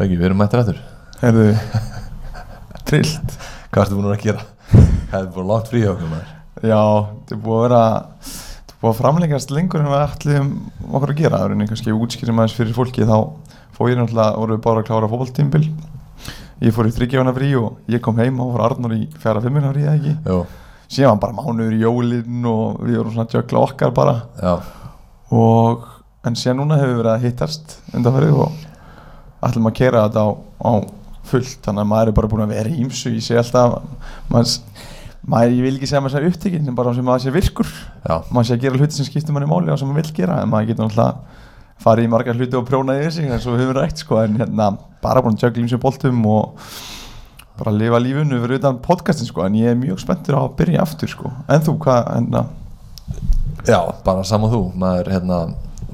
Beggi, við erum mættir eftir Herðu, trillt. Hvað ertu búin að gera? Það er búin langt frí okkur maður. Já, þetta er búið að vera Þetta er búið að framlengast lengur en við ætlum okkur að gera. Það er einhvern kannski útskýrum aðeins fyrir fólki. Þá fór ég náttúrulega, voru við bara að klára fótballtímbil Ég fór í þryggjána frí og ég kom heim og fór Arnur í fjara fimmina frí eða ekki? Jú, Síðan var bara mánuður í jólinn og við vorum svona jökla okkar bara. Já, og en síðan núna hefur við verið að hittast undanferðið og ætlum að kera þetta á, á fullt þannig að maður er bara búin að vera í ímsu ég sé alltaf maður, maður, ég vil ekki segja að maður sé upptekinn sem bara sem maður sé virkur. Já, maður sé að gera hluti sem skiptir manni máli og sem maður vil gera en maður getur náttúrulega farið í margar hluti og prjónaði yfir sig eins og við höfum rætt sko en hérna bara búin að jökla ímsu boltum og bara lifa lífunu fyrir utan podcastin sko en ég er mjög spenntur á að byrja aftur sko. En þú hvað hérna? Já, bara saman þú Maður, hérna,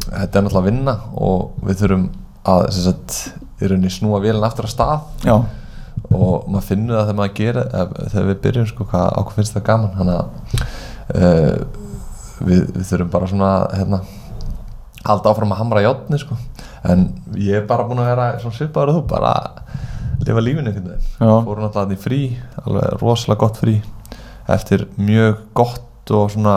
þetta er náttúrulega vinna Og við þurfum að, sagt Í rauninni snúa vélinn aftur að stað. Já. Og maður finnur það þegar maður gerir Þegar við byrjum, sko, hvað ákveð finnst það gaman? Þannig að uh, við, við þurfum bara svona, hérna Halda áfram að hamra játni, sko. En ég er bara búin að vera svona svipaður og þú Bara lifa lífinu einhvern veginn. Já. fóru náttúrulega þarna í frí alveg rosalega gott frí eftir mjög gott og svona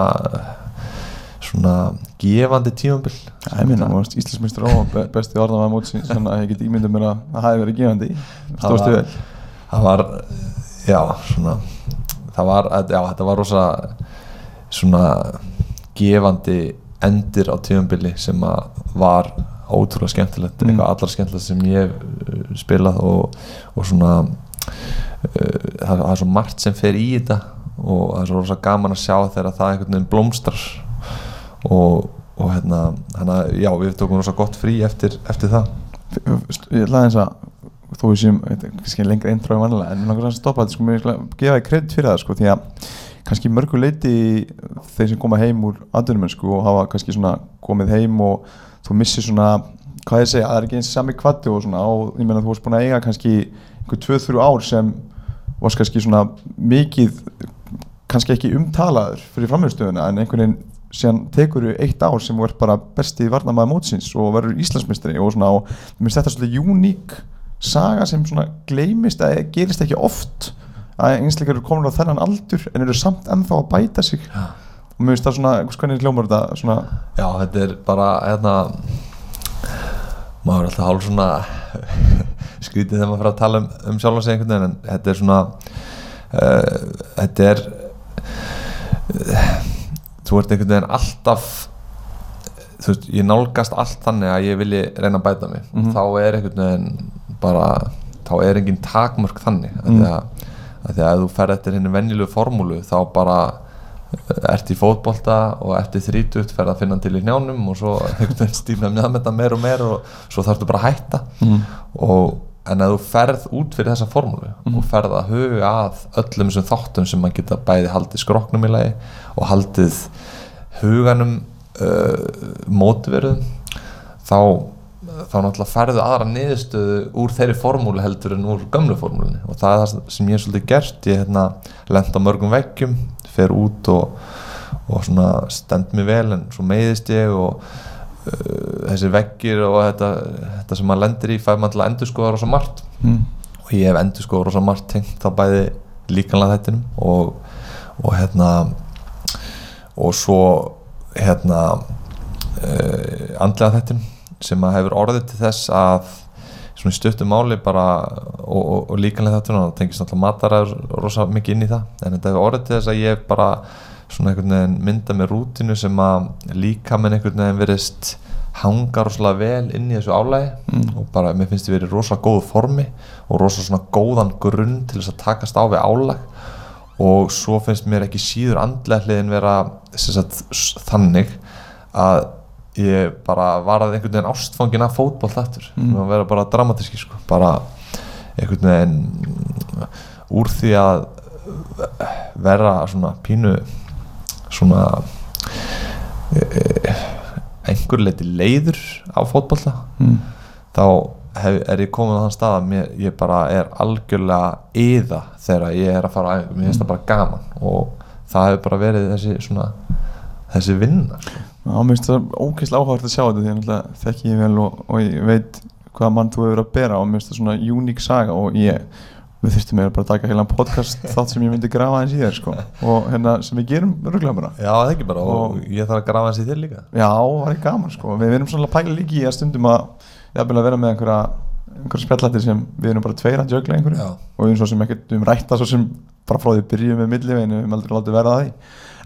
svona gefandi tímambil Já, ég minna, Íslandsmeistur á be- besti orðanvæða mótsins þannig að ég get ímyndið mér að það hafi verið gefandi. Stóðstu vel? það var já svona það var, já þetta var rosa svona gefandi endir á tímambili sem að var ótrúlega skemmtilegt. Mm. eitthvað allar skemmtilegt sem ég uh, spilað og, og svona uh, það, það er svo margt sem fer í þetta og það er svo rosa gaman að sjá þegar það einhvern veginn blómstrar og, og hérna hana, já við tókum rosa gott frí eftir, eftir það. Ég ætlaði eins að við séum, kannski lengra intro en vanlega en mér langar að stoppa þetta sko, mér gefa kredit fyrir það sko, því að kannski mörgu leiti þeir sem koma heim úr atvinnumennsku og hafa kannski svona komið heim og þú missir svona, hvað ég segja, að það er ekki eins sami kvatti og svona og ég meina þú varst búin að eiga kannski einhver 2-3 ár sem varst kannski svona mikið kannski ekki umtalaður fyrir framhjörnstöðuna en einhvern veginn síðan tekur þú eitt ár sem ert bara besti varnamaður mótsins og verður Íslandsmeistari og svona og mér finnst þetta svolítið uník saga sem svona gleymist að gerist ekki oft að einsleikar eru komin á þennan aldur en eru samt ennþá að bæta sig Já. og mér finnst það svona, hvernig hljómar þetta svona, Já, þetta er bara hérna maður er alltaf hálf svona skrítið þegar maður fyrir að tala um, um sjálf sig einhvern veginn en þetta er svona uh, þetta er uh, þú ert einhvern veginn alltaf þú veist, ég nálgast allt þannig að ég vilji reyna að bæta mig Mhm. þá er einhvern veginn bara þá er engin takmörk þannig mm. Mm. því að, að því að þú fer eftir henni venjulegu formúlu þá bara eh, ert í fótbolta og eftir þrítugt fer að finna til í njánum og svo stýna með þetta meir og meir og svo þarfstu bara að hætta mm. og, en að þú ferð út fyrir þessa formúlu Mhm. og ferð að huga að öllum þessum þáttum sem maður geta bæði haldið skroknum í lagi og haldið huganum uh, mótverðum þá þá náttúrulega ferðu aðra niðurstöðu úr þeirri formúlu heldur en úr gömlu formúlunni og það er það sem ég hef svolítið gert ég hérna lent á mörgum veggjum fer út og, og stend mig vel en svo meiðist ég og þessi veggir og þetta, þetta sem maður lendir í fær maður til að endur skoða rosa margt Mm. og ég hef endur skoða rosa margt tengt þá bæði líkanlega þettinum og, og hérna og svo hérna uh, andlega þettinum sem að hefur orðið til þess að svona í stuttum máli bara og, og, og líkanlega þettinum og það tengist náttúrulega mataræður rosa mikið inn í það en þetta hefur orðið til þess að ég bara svona einhvern veginn mynda með rútinu sem að líka með einhvern veginn verist hanga rosalega vel inn í þessu álægi Mm. og bara mér finnst ég verið rosalega góðu formi og rosalega svona góðan grunn til þess að takast á við álag og svo finnst mér ekki síður andlega hliðin vera sagt, þannig að ég bara var að einhvern veginn ástfangin af fótboll þettur Mm. að vera bara dramatíski sko bara einhvern veginn úr því að vera svona pínu svona e, e, einhver leiti leiður á fótbolla Mm. þá hef, er ég komin á þann stað að mér, ég bara er algjörlega yða þegar ég er að fara æfingu, mér finnst það bara gaman og það hefur bara verið þessi svona þessi vinna. Já, mér finnst það ógeðslega áhugavert að sjá þetta því að þekki ég vel og, og ég veit hvaða mann þú hefur að bera og mér finnst það svona uník saga og ég við þurftum meira bara að taka heilan podcast þátt sem ég myndi grafa eins í þér sko. Og hérna sem við gerum röglega bara. Já, það ekki bara og, Og- ég þarf að grafa hans í þér líka. Já, það er gaman sko. Við erum svona að pæla líki í að stundum að jafnvel að vera með einhverja, einhverja spjallættir sem við erum bara tveir að jögla einhverju. Já. og við erum svo sem ekkert, erum rætta svo sem bara frá því að byrjum með milliveginu, við erum aldrei látið verða að því.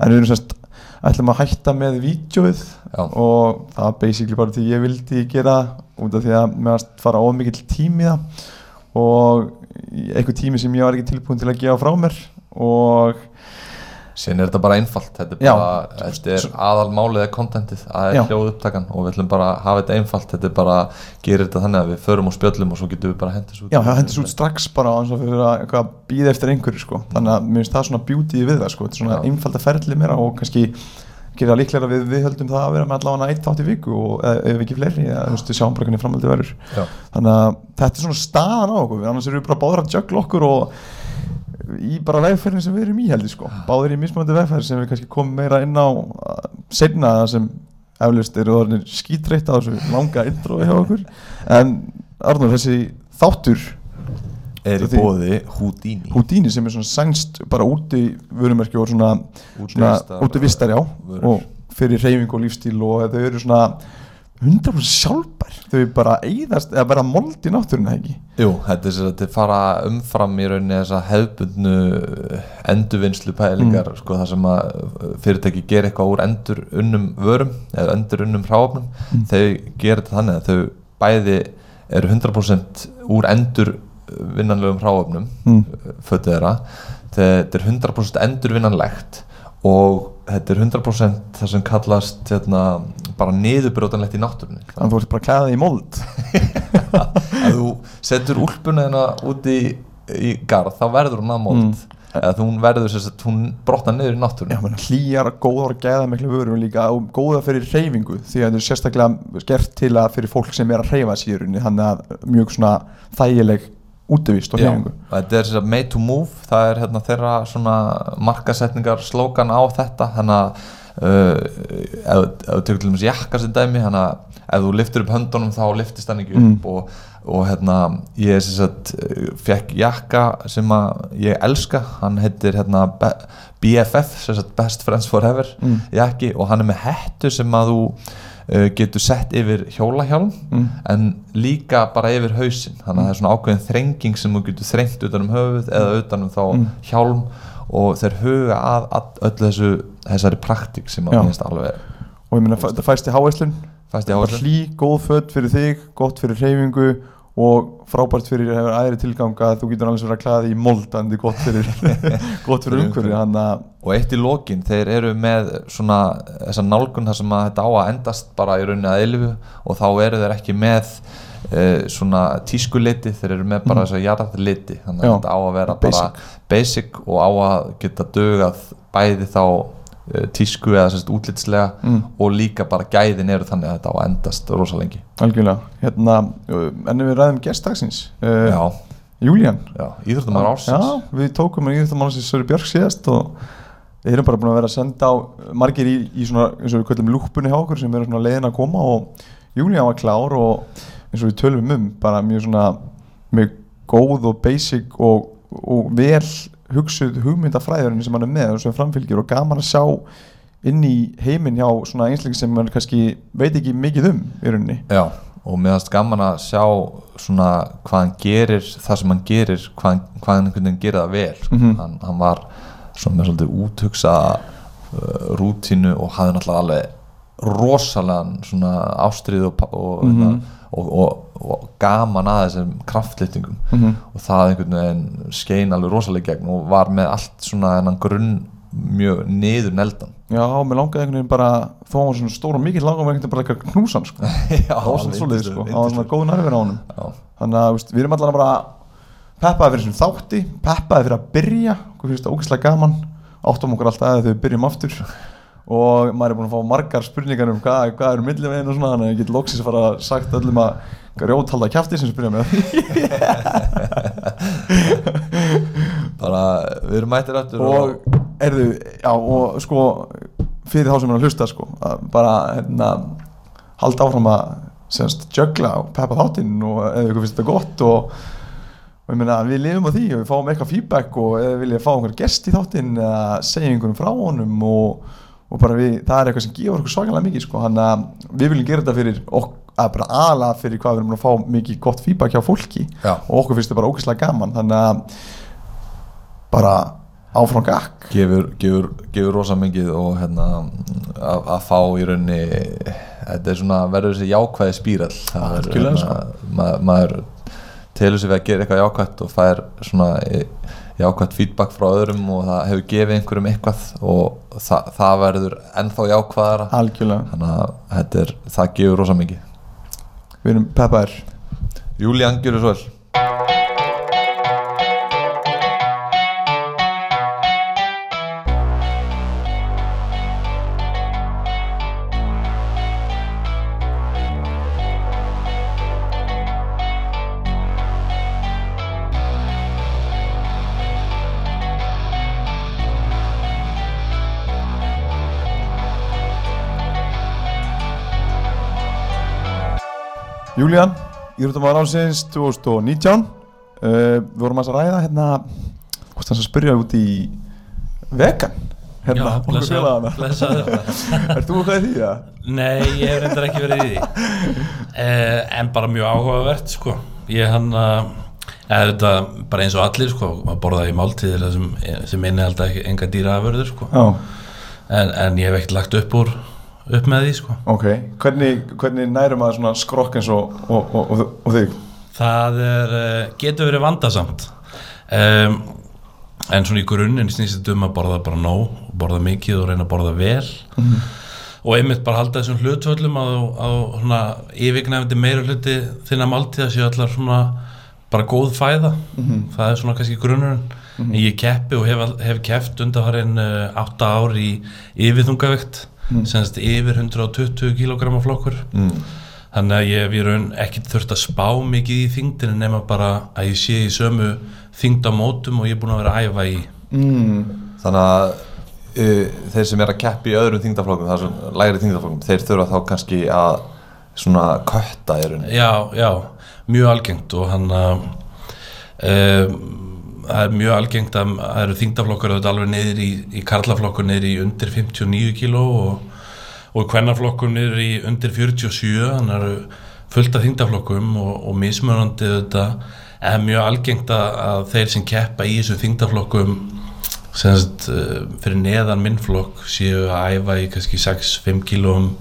En við erum semst, ætlum að hætta með vídjóið Já. og það var basically bara því ég vildi gera það út af því að mér fara of mikill tími í það. Og einhver tími sem ég var ekki tilbúin til að gefa frá mér og Síðan er þetta bara einfalt, þetta er, bara, þetta er aðal málið eða kontentið, það er Já. hljóð upptakan og við ætlum bara að hafa þetta einfalt, þetta er bara gerir þetta þannig að við förum og spjöllum og svo getum við bara hendis út Já, hendis út strax bara eins og fyrir að eitthvað býða eftir einhverju sko. þannig að mér finnst það svona beauty við það sko. þetta er svona Já. einfalda ferli mér og kannski gera líklega við við höldum það að vera með allavega eitt átt í viku og ef ekki fleiri, eða þú veist, við sjáum bara hvernig framhaldi verður Já. þannig að þetta er svona staðan á okkur við annars erum við bara báður að jökla okkur og í bara vegferðin sem við erum í heldur sko. báður í mismunandi vegferð sem við kannski komum meira inn á uh, seinna það sem eflust eru orðinir skítreitt á þessu langa intro hjá okkur en Arnur, þessi þáttur er í bóði Houdini Houdini sem er svona sænst bara úti vörumerki og svona, úti vistar já vörur. og fyrir reyfing og lífstíl og þau eru svona 100% sjálfbær þau bara eyðast eða bara mold í náttúruna ekki Jú, þetta er sér að þetta fara umfram í rauninni þessa hefbundnu endurvinnslu pælingar Mm. sko það sem að uh, fyrirtæki gera eitthvað úr endur unnum vörum eða endur unnum hráfnum Mm. þau gera þetta þannig að þau bæði eru 100% úr endur vinnanlegum hráfnum mm. fötu þeirra þetta er 100% endurvinnanlegt og þetta er 100% það sem kallast hérna, bara niðurbrótanlegt í náttúrunni. Þannig að þú ert bara þig í mold. Ef þú setur úlpuna hérna út í, í garð þá verður hún að mold. Eða þú verður þess að hún brotna niður í náttúrunni. Hlýjar, góðar og gæða miklu vöru líka og góða fyrir reyfingu því að þetta er sérstaklega gert til að fyrir fólk sem er að reyfa sérunni þannig að mjög svona þægileg útivist og og þetta er að made to move það er hérna þeirra svona markasetningar slókan á þetta þannig að uh, ef, þú tekur til dæmis jakka sem dæmi þannig að ef þú liftur upp höndunum þá liftist hann ekki upp Mm. og, og hérna ég sem sagt uh, fekk jakka sem að ég elska hann heitir hérna BFF sem sagt Best Friends Forever Mm. jakki og hann er með hettu sem að þú getur sett yfir hjólahjálm mm. en líka bara yfir hausinn. Þannig að það er svona ákveðin þrenging sem þú getur þrengt utan um höfuð eða utan um þá Mm. hjálm og þeir huga að, að öllu þessu þessari praktík sem að minnst alveg og ég meina þetta fæst í áherslu hlý, góð fött fyrir þig gott fyrir reyfingu og frábært fyrir hefur aðri tilgang að þú getur alveg verið að klæða þig í mold en þetta er gott fyrir, fyrir umhverju og eitt í lokin, þeir eru með svona þessa nálgun þar sem að þetta á að endast bara í rauninni að eilifu og þá eru þeir ekki með uh, svona tískuliti, þeir eru með bara Mhm. þessa jarðliti, þannig að þetta á að vera basic. bara basic og á að geta dögað bæði þá tísku eða sérst útlitslega mm, og líka bara gæðin eru þannig að þetta á endast rosa lengi. Algjörlega. Hérna, uh, en ef við ræðum gestdagsins uh, já, Júlían íþróttumar ársins. Já, við tókum að íþjóttamálansins Söru Björk síðast og við erum bara búin að vera að senda á margir í, í svona, eins og við köllum lúkpunni hjá okkur sem eru svona leiðin að koma og Júlían var klár og eins og við tölum um bara mjög svona mjög góð og basic og, og vel hugsuð hugmyndafræðurinn sem hann er með og sem framfylgir og gaman að sjá inn í heiminn hjá svona einsleik sem hann kannski veit ekki mikið um í rauninni Já, og finnst gaman að sjá svona hvað hann gerir það sem hann gerir, hvað, hvað hann einhvern veginn gerir það vel sko. Mhm. hann, hann var svona með svolítið úthugsa uh, rútínu og hafði náttúrulega alveg rosalegan svona ástrið og, pa- og, Mhm. og, og, og gaman að þessum kraftlýtingum mm -hmm. og það einhvern veginn skein alveg rosalega gegn og var með allt svona þennan grunn mjög niður neldan. Já, mér langaði einhvern veginn bara hann var svona stór og mikill langaði einhvern veginn bara eitthvað knúsan sko. Já, það var svona svoleiðis sko. það var svona góð nærvinn á Já, þannig að veist, við erum allan bara peppaði fyrir þessum þátti peppaði fyrir að byrja. Hvað finnst það ógeðslega gaman. Áttum okkur alltaf að við byrjum aftur. Og maður er búin að fá margar spurningar um hvað, hvað eru millivegin og svona þannig að ég get loksins að fara sagt öllum að grjóthalda kjafti sem spyrja með bara við erum mættir aftur og erðu, já og sko fyrir þá sem er að hlusta sko að bara hérna halda áfram að semst jögla og peppa þáttinn og ef ykkur finnst þetta gott og, og ég meina við lifum á því og við fáum eitthvað feedback og ef við viljum fá einhver gest í þáttinn eða segja einhverjum frá honum og, og bara við, það er eitthvað sem gefur okkur svakalega mikið sko, hann að við viljum gera þetta fyrir ok, að bara aðalega fyrir hvað við erum að fá mikið gott feedback hjá fólki. Já. og okkur finnst þetta bara ógeðslega gaman. Þannig að bara áfram gakk gefur, gefur, gefur rosa mikið og hérna að, að fá í raunni þetta er svona verður þessi jákvæði spírall það er hérna, ma maður telur sig við að gera eitthvað jákvætt og fær svona e- jákvætt feedback frá öðrum og það hefur gefið einhverjum eitthvað og það, það verður ennþá jákvæðara. Algjörlega, þannig að þetta er, það gefur rosa mikið við erum peppaðir. Júlían, gjörðu svo Júlían, Íþróttamæður ásins 2019 uh, Við vorum að ræða hérna Hvort þannig að spyrja út í vegan Hérna, Já, félaganna blessaður. Er þú hvað í því það? Nei, ég hef reyndar ekki verið í því eh, En bara mjög áhugavert sko. Ég hann að þetta bara eins og allir sko, að borða í máltíðir sem, sem inni alltaf enga dýraafurður sko. En, en ég hef ekkert lagt upp úr upp með því sko. ok Hvernig, hvernig nærum maður svona skrokk eins og, og, og, og, og þig? Það er, eh, getur verið vandasamt. Um, en svona í grunninn snýst þetta um að borða bara nóg borða mikið og reyna að borða vel. Og einmitt bara halda þessum hlutvöllum á, á svona yfirgnefndi meira hluti þinna máltíða séu allar svona bara góð fæða. Það er svona kannski grunnurinn. En ég keppi og hef, hef keppt undanfarin uh, 8 ár í yfirþungavegt mm. semst yfir 120 kg flokkur mm. þannig að ég hef í raun ekki þurft að spá mikið í þingdinu nema bara að ég sé í sömu þingd á mótum og ég er búin að vera að æfa í Mm. þannig að uh, þeir sem er að keppi í öðrum þingdaflokkum það sem lægri þingdaflokkum, þeir þurfa þá kannski að svona kötta í rauninni já, já, mjög algengt og hann að um, það er mjög algengt að það eru þingdaflokkar auðvitað alveg niður í, í karlaflokkur niður í undir 59 kíló og, og kvennaflokkur niður í undir 47 þannig eru fullt af þingdaflokkum og, og mismunandi auðvitað. En mjög algengt að, að þeir sem keppa í þessum þingdaflokkum semst uh, fyrir neðan minnflokk séu að æfa í kannski 6-5 kílóum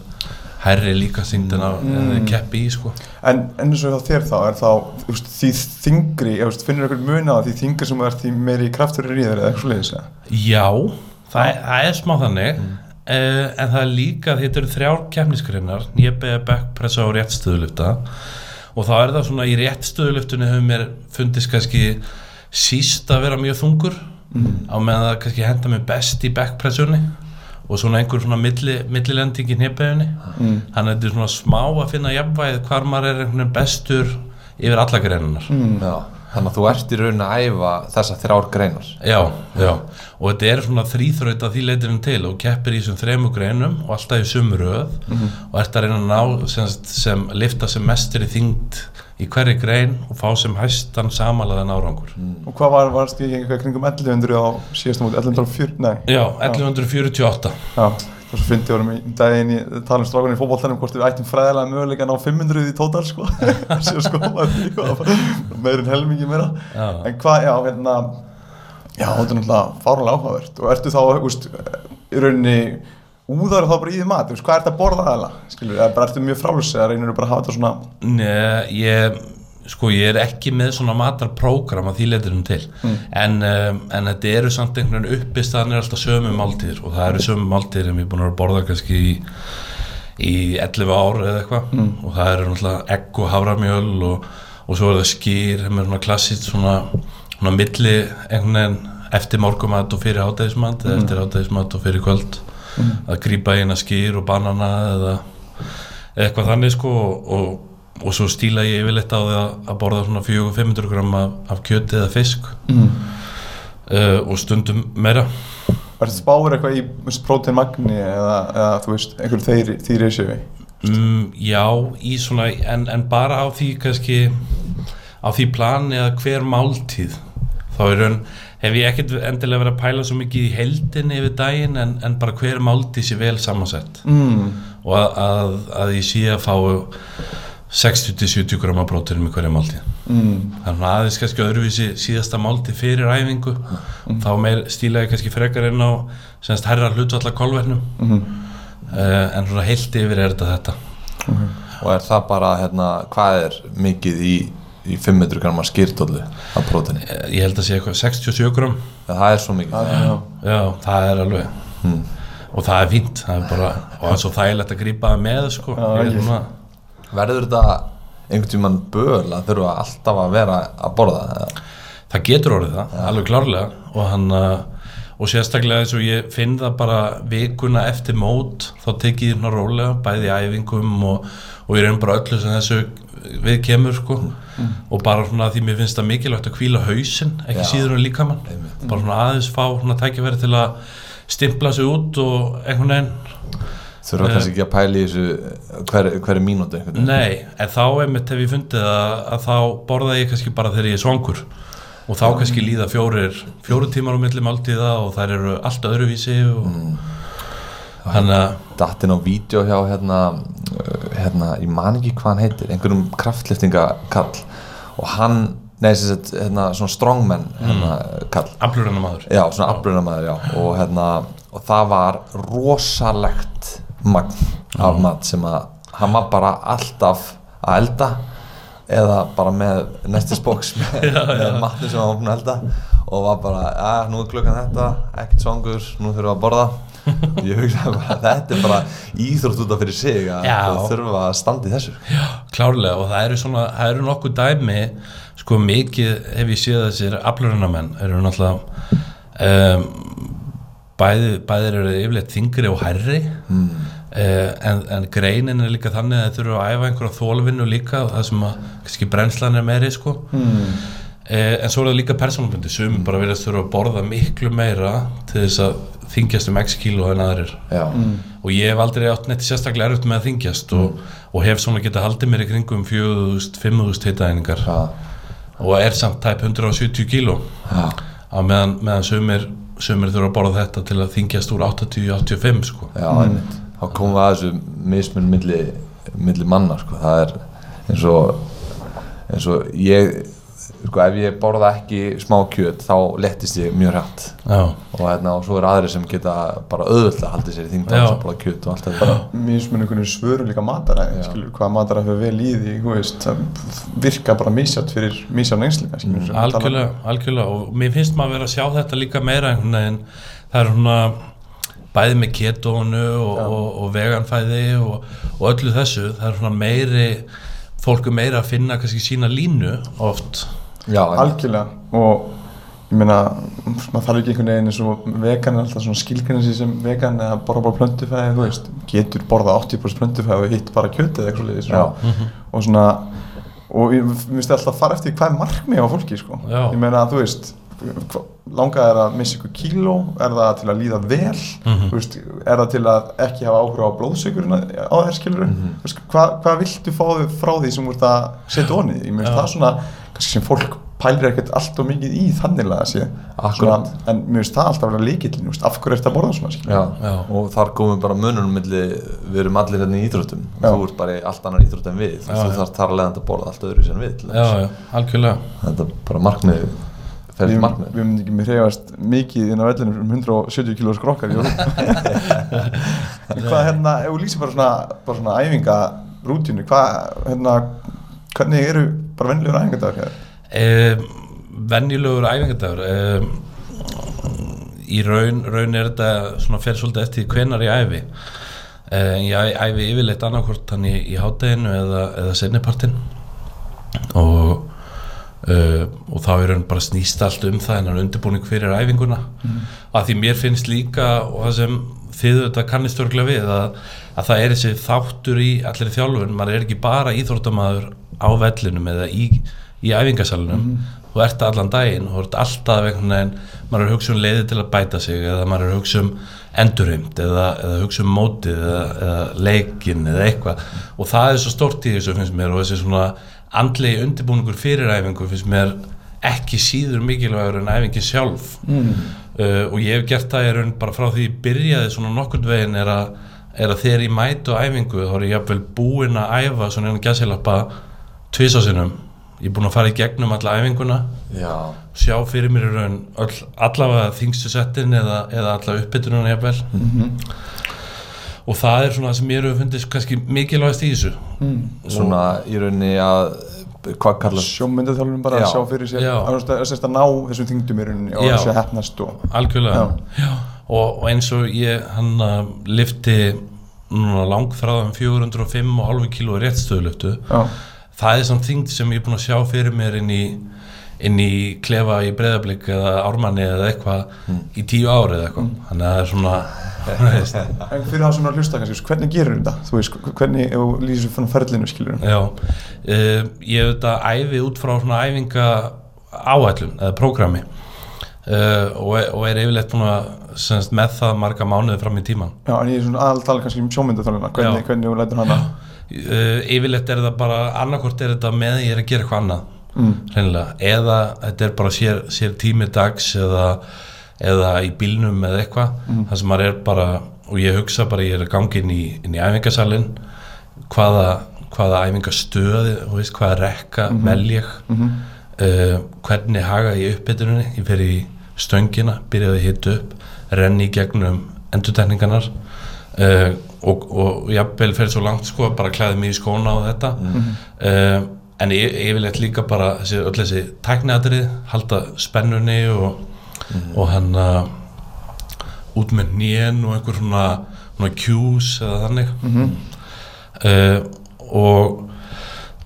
hærri líka þingd en að mm. keppi í sko En, eins og hjá þér þá er þá veist, því þingri, ég veist, finnur eitthvað mun á því þingri sem er því meiri kraftur í þér eða eitthvað eða? Já, það, er- það er smá þannig mm. en það er líka þetta eru þrjár keppnisgreinar nýjabæða backpressa og réttstöðulifta og þá er það svona í réttstöðuliftunni hefur mér fundist kannski síst að vera mjög þungur á meðan það kannski henda mér best í backpressunni og svona einhver svona milli, millilending í nýjabæðunni Mm. þannig að þetta er svona smá að finna jafnvægið hvar maður er einhvern veginn bestur yfir alla greinunar Já, þannig að þú ert í rauninni að æfa þessar þrjár greinar. Já, já, og þetta er svona þrýþraut að því leitirinn til og keppir í þessum þremu greinum og alltaf í sömu röð og ert að reyna að ná sem, sem lifta sem mestur í þyngd í hverri grein og fá sem hæstan samanlegaðan árangur. Og hvað var, varst ég eitthvað kringum 1100 á síðastum út, 1140, nei. Já, 1148. Já, og svo fyndi vorum í daginn í tala um strákunni í fótballtænum hvort við ættum fræðilega möguleika að ná 500 í tótal sko. Sko hvað meirinn helmingi meira. Já. en hvað, já, hérna já, þetta er náttúrulega fárlega áhugavert. Og ertu þá, úst, í rauninni úðar þá bara í því mat, þú hvað ert að borða aðeins skilur, eða bara ertu mjög frálus eða reynir bara að hafa þetta svona Nei, ég, sko, ég er ekki með svona matarprógram að því leiturum til. En, um, en þetta eru samt einhvern veginn uppistaðan er alltaf sömu máltíðir og það eru sömu máltíðir sem ég er búin að að borða kannski í, í 11 ár eða eitthvað. Og það eru náttúrulega egg og havramjöl og, og svo er það skýr sem er svona klassist svona, svona milli einhvern veginn eftir morgumat og fyrir hátæðismat eða eftir hátæðismat og fyrir kvöld. Að grípa eina skýr og banana eða eða eitthvað þannig sko og, og, svo stíla ég yfirleitt á því að, borða svona 400-500 gram af, af kjöti eða fisk. Mm. uh, og stundum meira. Ertu spáir eitthvað í próteinmagni eða, eða þú veist, einhver þeir, því reysi við mm, já, í svona en, en bara á því kannski á því plani að hver máltíð. Þá er raun hef ég ekkert endilega verið að pæla svo mikið í heldinni yfir daginn en, en bara hver máltíð sé vel samansett. Mm. og að, að, að ég sé að fá 60-70 grama próteinum í hverja máltíð Mm. þannig að aðeins kannski öðruvísi síðasta máltíð fyrir æfingu þá meir stílaði kannski frekar inn á semst herra hlutvalla kolvernum Mm. uh, en svona heilt yfir er þetta þetta og er það bara, hérna, hvað er mikið í, í 500 gramma skýrtólu af próteni? Eh, ég held að sé eitthvað 67 gram Það er svo mikið Já, já. já, það er alveg Hmm. og það er fínt það er bara, og það er svo þægilegt að grípa það með sko. Já, Ég er ég- svona, Verður þetta einhvern tímann böl að þurfa alltaf að vera að borða eða? það getur orðið það, alveg klárlega og hann uh, og sérstaklega eins og ég finn það bara vikuna eftir mót þá tekið ég hérna rólega bæði æfingum og, og ég reyn bara öllu sem þessu við kemur sko og bara svona því mér finnst það mikilvægt að hvíla hausinn ekki Já. síður en líkamann Einmitt. bara svona aðeins fá svona tækifæri til að stimpla sig út og einhvern veginn Þurfa Eh. kannski ekki að pæla í þessu hver, hverju mínúti einhvern veginn. Nei, en þá einmitt hef ég fundið að, að þá borða ég kannski bara þegar ég er svangur. Og þá kannski líða fjórir fjórir tímar á milli máltíða og þær eru allt öðruvísi og þannig að datt inn á vídeo hjá hérna, uh, hérna, ég man ekki hvað hann heitir einhverjum kraftliftingakall og hann, nei, sem sagt, hérna, svona strongman hérna, kall. Aflurinn maður já, svona já. Og hérna, og það var rosalegt magn af mat sem að hann var bara alltaf að elda eða bara með nestis box með, með matni sem hann var að elda og var bara, að nú er klukkan þetta ekkert svangur, nú þurfum við að borða. Ég hugsaði bara, þetta er bara íþrótt út af fyrir sig að Já. þurfa að standa í þessu. Klárlega. Og það eru svona, það eru nokkuð dæmi sko mikið hef ég séð þessir aflurinnamenn eru náttúrulega um, bæði, bæðir eru yfirleitt þingri og hærri. Mm. en, en greinin er líka þannig að þeir þurfa að æfa einhverja þólvinnu líka það sem að kannski brennslan er meiri sko. Mm. Eh, en svo er það líka persónubundi. Sumi bara verið að þurfa að borða miklu meira til þess að þingjast um x kíló en aðrir. Já, og ég hef aldrei átt neitt sérstaklega erfitt með að þingjast og, og hef svona getað haldið mér í kringum 4.000, 5.000 heitaðeiningar og er samt tæp 170 kíló. Á meðan, meðan sumir, sumir þurfa að borða þetta til að þingjast úr 80-85 sko. já einmitt. þá komum við að þessu mismun milli, milli manna sko. það er eins og eins og ég sko, ef ég borða ekki smá kjöt þá lettist ég mjög hrætt Já, og, hérna, og svo er aðri sem geta bara auðvitað haldið sér í þingd að borða kjöt og allt þetta. Mismun einhvern veginn svörum líka mataræði skilur, hvað mataræði fyrir vel í því veist, það virka bara misjátt fyrir einslinga skilur, sem tala- algjörlega, algjörlega. Og mér finnst maður vera að sjá þetta líka meira veginn, það er svona bæði með ketónu og, og, og veganfæði og, og öllu þessu, það er svona meiri fólk er meira að finna kannski sína línu oft já, algjörlega. Og ég meina, maður þarf ekki einhvern veginn eins og vegan er alltaf svona skilgrinni sem vegan eða borða bara plöntufæði þú veist, getur borða 80% plöntufæði og hitt bara kjötið eða eitthvað Já. svoleiðis og svona og ég finnst alltaf að fara eftir hvað er markmið á fólki sko. Já. ég meina þú veist hva- langað er að missa ykkur kíló? Er það til að líða vel? Þú veist, er það til að ekki hafa áhuga á blóðsökurinn á þér skilur veist, hvað, hvað viltu fá þig frá því sem þú ert að setja onnið ég meina það er svona sem fólk pælir ekkert allt og mikið í þanniglega sé. Akkurat. svona, en mér finnst það alltaf að vera líkillin af hverju ert að borða svona Já. Já. og þar komum bara mununum milli, við erum allir hérna í íþróttum. Þú ert bara í allt annar íþrótt en við. Já, þú þarf þar að borða allt öðru sem við til já, dæmis. já, algjörlega. Þetta er bara markmið við, við myndum ekki með hreyfast mikið inn á vellinu um 170 kíló skrokkar í Rúm En hvað hérna, ef þú lýsir bara svona, bara svona æfingarútínu, hvað, hérna, hvernig eru bara vennilegur æfingardagar hér? um, venjulegur æfingadagur um, í raun, raun er þetta svona fer svolítið eftir hvenar ég æfi. Um, ég æfi yfirleitt annarkvort hann í, í hátteginu eða, eða sennipartin og Uh, og þá er hann bara snýst allt um það en hann undirbúning fyrir æfinguna. Að því mér finnst líka og það sem þið þetta kannist örglega við að, að það er þessi þáttur í allir þjálfun, maður er ekki bara íþróttamaður á vellinum eða í, í æfingasalunum þú ert allan daginn þú ert alltaf einhvern veginn maður er hugsa um leiði til að bæta sig eða maður er hugsa um endurheimt eða, eða hugsa um mótið eða, eða leikin eða eitthvað. Og það er svo stórt í þessu finnst mér og þessi svona andlegi undirbúningur fyrir æfingu finnst mér ekki síður mikilvægur en æfingi sjálf. Mm. Uh, og ég hef gert það í raun bara frá því ég byrjaði svona nokkurn veginn er að, er að þegar ég mætu æfingu þá er ég jafnvel búinn að æfa svona einu gæsilappa tvisásinum ég er búinn að fara í gegnum alla æfinguna Já, sjá fyrir mér í raun all, allavega þingstu settin eða, eða allavega uppbytununa jafnvel. Og það er svona það sem mér hefur fundist kannski mikilvægast í þessu. Svona í rauninni að hvað kallast sjómyndaþjálfum bara Já. að sjá fyrir sér. Að, að, að, ná þessum þingdum í rauninni og þessu hefnast og algjörlega. Já. Og, og eins og ég hann uh, lifti núna langþráðum 405,5 kg réttstöðulöftu já, það er samt þingd sem ég er búin að sjá fyrir mér inn í, inn í klefa í breyðablík eða ármanni eða eitthvað í tíu ári eða eitthvað. Þannig að það er svona en fyrir það sem er að hlusta kannski, hvernig gerur þetta? Þú veist, hvernig, ef þú lýsir fyrir ferlinu skilur já. Uh, ég hef þetta æfi út frá svona æfinga áætlun eða prógrami. Uh, og, og er yfirleitt búin að semst, með það marga mánuði fram í tíman Já, en ég er svona aðaltala kannski um sjómyndaþjálfuna hvernig, Já. hvernig þú lætur hana. Uh, yfirleitt er það bara annarkvort er þetta með ég er að gera eitthvað annað mm. eða þetta er bara sér, sér tími dags eða, eða í bílnum eða eitthvað Mm. þar sem maður er bara og ég hugsa bara ég er að gangi inn í, inn í æfingasalinn hvaða, hvaða æfingastöði og veist, hvaða rekka mm -hmm. ég Mhm. uh, hvernig haga ég uppbytuninni ég fer í stöngina, byrjaði að hita upp renni í gegnum endurtekningarnar uh, og, og jafnvel fer svo langt sko bara klæði mig í skóna og þetta uh, en ég, yfirleitt líka bara þessi, öll þessi tækniatrið halda spennunni og, og hann uh, út með nén og einhver svona, svona cues eða þannig. Uh, og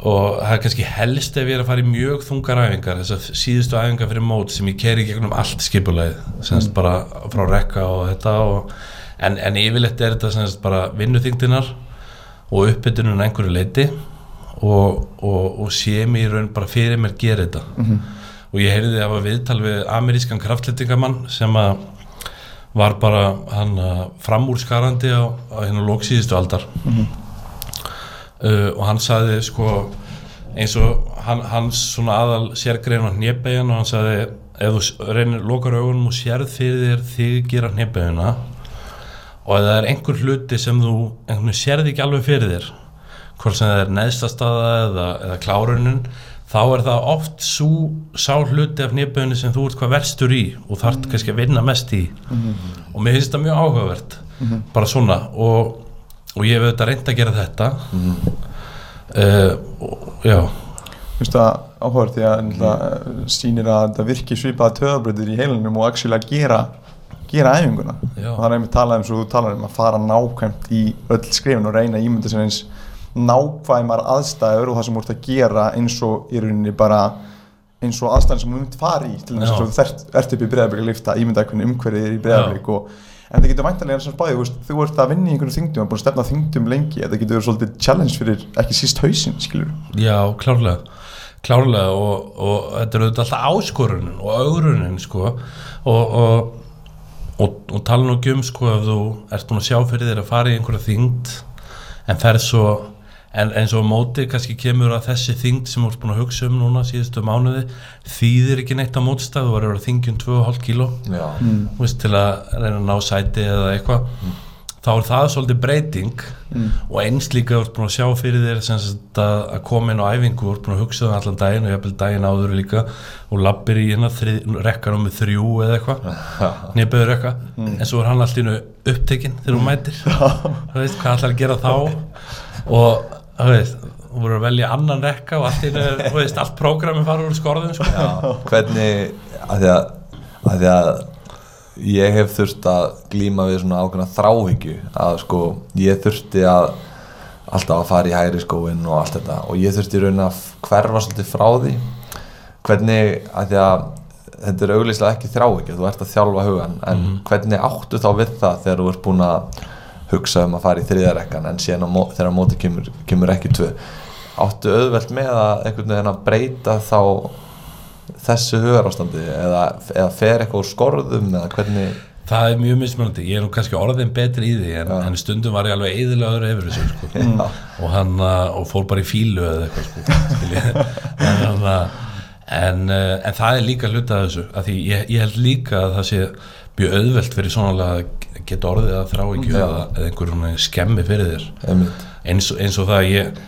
og það er kannski helst ef ég er að fara í mjög þungar æfingar þessar síðustu æfingar fyrir mót sem ég keri gegnum allt skipulegið semst bara frá rekka og þetta og, en, en yfirleitt er þetta semst bara vinnuþingdinar og uppbytunum einhverju leiti og, og, og sé mér í raun bara fyrir mér gera þetta. Og ég heyrði að var viðtal við amerískan kraftlettingamann sem að var bara hann uh, framúrskarandi á, á hérna lóksíðustu aldar. Uh, og hann sagði sko eins og hann, hans svona aðal sérgrein á hnébegin og hann sagði ef þú reynir lokar augunum og sérð fyrir þér þig gera hnébegina og ef það er einhver hluti sem þú einhvern veginn sérð ekki alveg fyrir þér hvort sem það er neðstastaða eða, eða klárunin þá er það oft sú, sá hluti af hnébeginu sem þú ert hvað verstur í og þarft kannski að vinna mest í. Og mér finnst það mjög áhugavert bara svona. Og, og ég hef auðvitað reynd að gera þetta. Uh, og, já. Þú veist það áhverð því að mm. sýnir að þetta virki svipaða töðabröður í heilinum og actually að gera gera æfinguna. Já. og það er einmitt talað um svo þú talar um að fara nákvæmt í öll skrifin og reyna ímynda sér eins nákvæmar aðstæður og það sem þú ert að gera eins og í rauninni bara eins og aðstæðan sem þú mynd fara í til þess að þú ert, ert upp í breyðarbygg að lifta ímynda hvernig umhverfið er í breyðarbygg og en það getur væntanlega eins og spáði, þú þú ert að vinna í einhvern þingdum og búin að stefna þingdum lengi, þetta getur verið svolítið challenge fyrir ekki síst hausinn, skilur Já, klárlega klárlega og, og þetta er auðvitað alltaf áskorunin og augrunin sko og, og, og, tala nú ekki um sko ef þú ert búin að sjá fyrir þér að fara í einhverja þyngd en ferð svo en eins og móti kannski kemur að þessi þyngd sem þú ert búin að hugsa um núna síðustu mánuði þýðir ekki neitt á mótstað þú var að vera þyngjum 2,5 kíló. Já, þú veist, til að reyna að ná sæti eða eitthvað. Þá er það svolítið breyting. Og eins líka þú ert búin að sjá fyrir þér sem að, að koma inn á æfingu þú ert búin að hugsa um allan daginn og jafnvel daginn áður líka. Og lappir í hérna rekkanum með þrjú eða eitthvað. Nýjabeður rekka. En svo er hann alltaf upptekinn þegar hún mætir. Þú veist hvað ætlar að gera þá? Og þú veist þú voru að velja annan rekka og allt þú veist allt prógrami fara úr skorðum sko. já, hvernig að því að, að því að ég hef þurft að glíma við svona ákveðna þráhyggju að sko ég þurfti að alltaf að fara í hægri skóin og allt þetta. Og ég þurfti raun að hverfa svolítið frá því. Hvernig að því að þetta er auglýslega ekki þráhyggja þú ert að þjálfa hugan en hvernig áttu þá við það þegar þú ert búin að hugsa um að fara í þriðarekkan en síðan mó, þegar á móti kemur, kemur ekki tvö. Áttu auðvelt með að einhvern veginn að breyta þá þessu hugarástandi eða, eða fer eitthvað úr skorðum eða hvernig? Það er mjög mismunandi, ég er nú kannski orðin betri í því en, en stundum var ég alveg eðilegaður yfir þessu sko. og hann uh, og fór bara í fílu eða eitthvað sko, en, uh, en, uh, en það er líka hluta af þessu að því ég, ég held líka að það sé mjög auðvelt fyrir svona að geta orðið að þrá ekki eða, eða einhver svona skemmi fyrir þér. Eins, og- eins og það að ég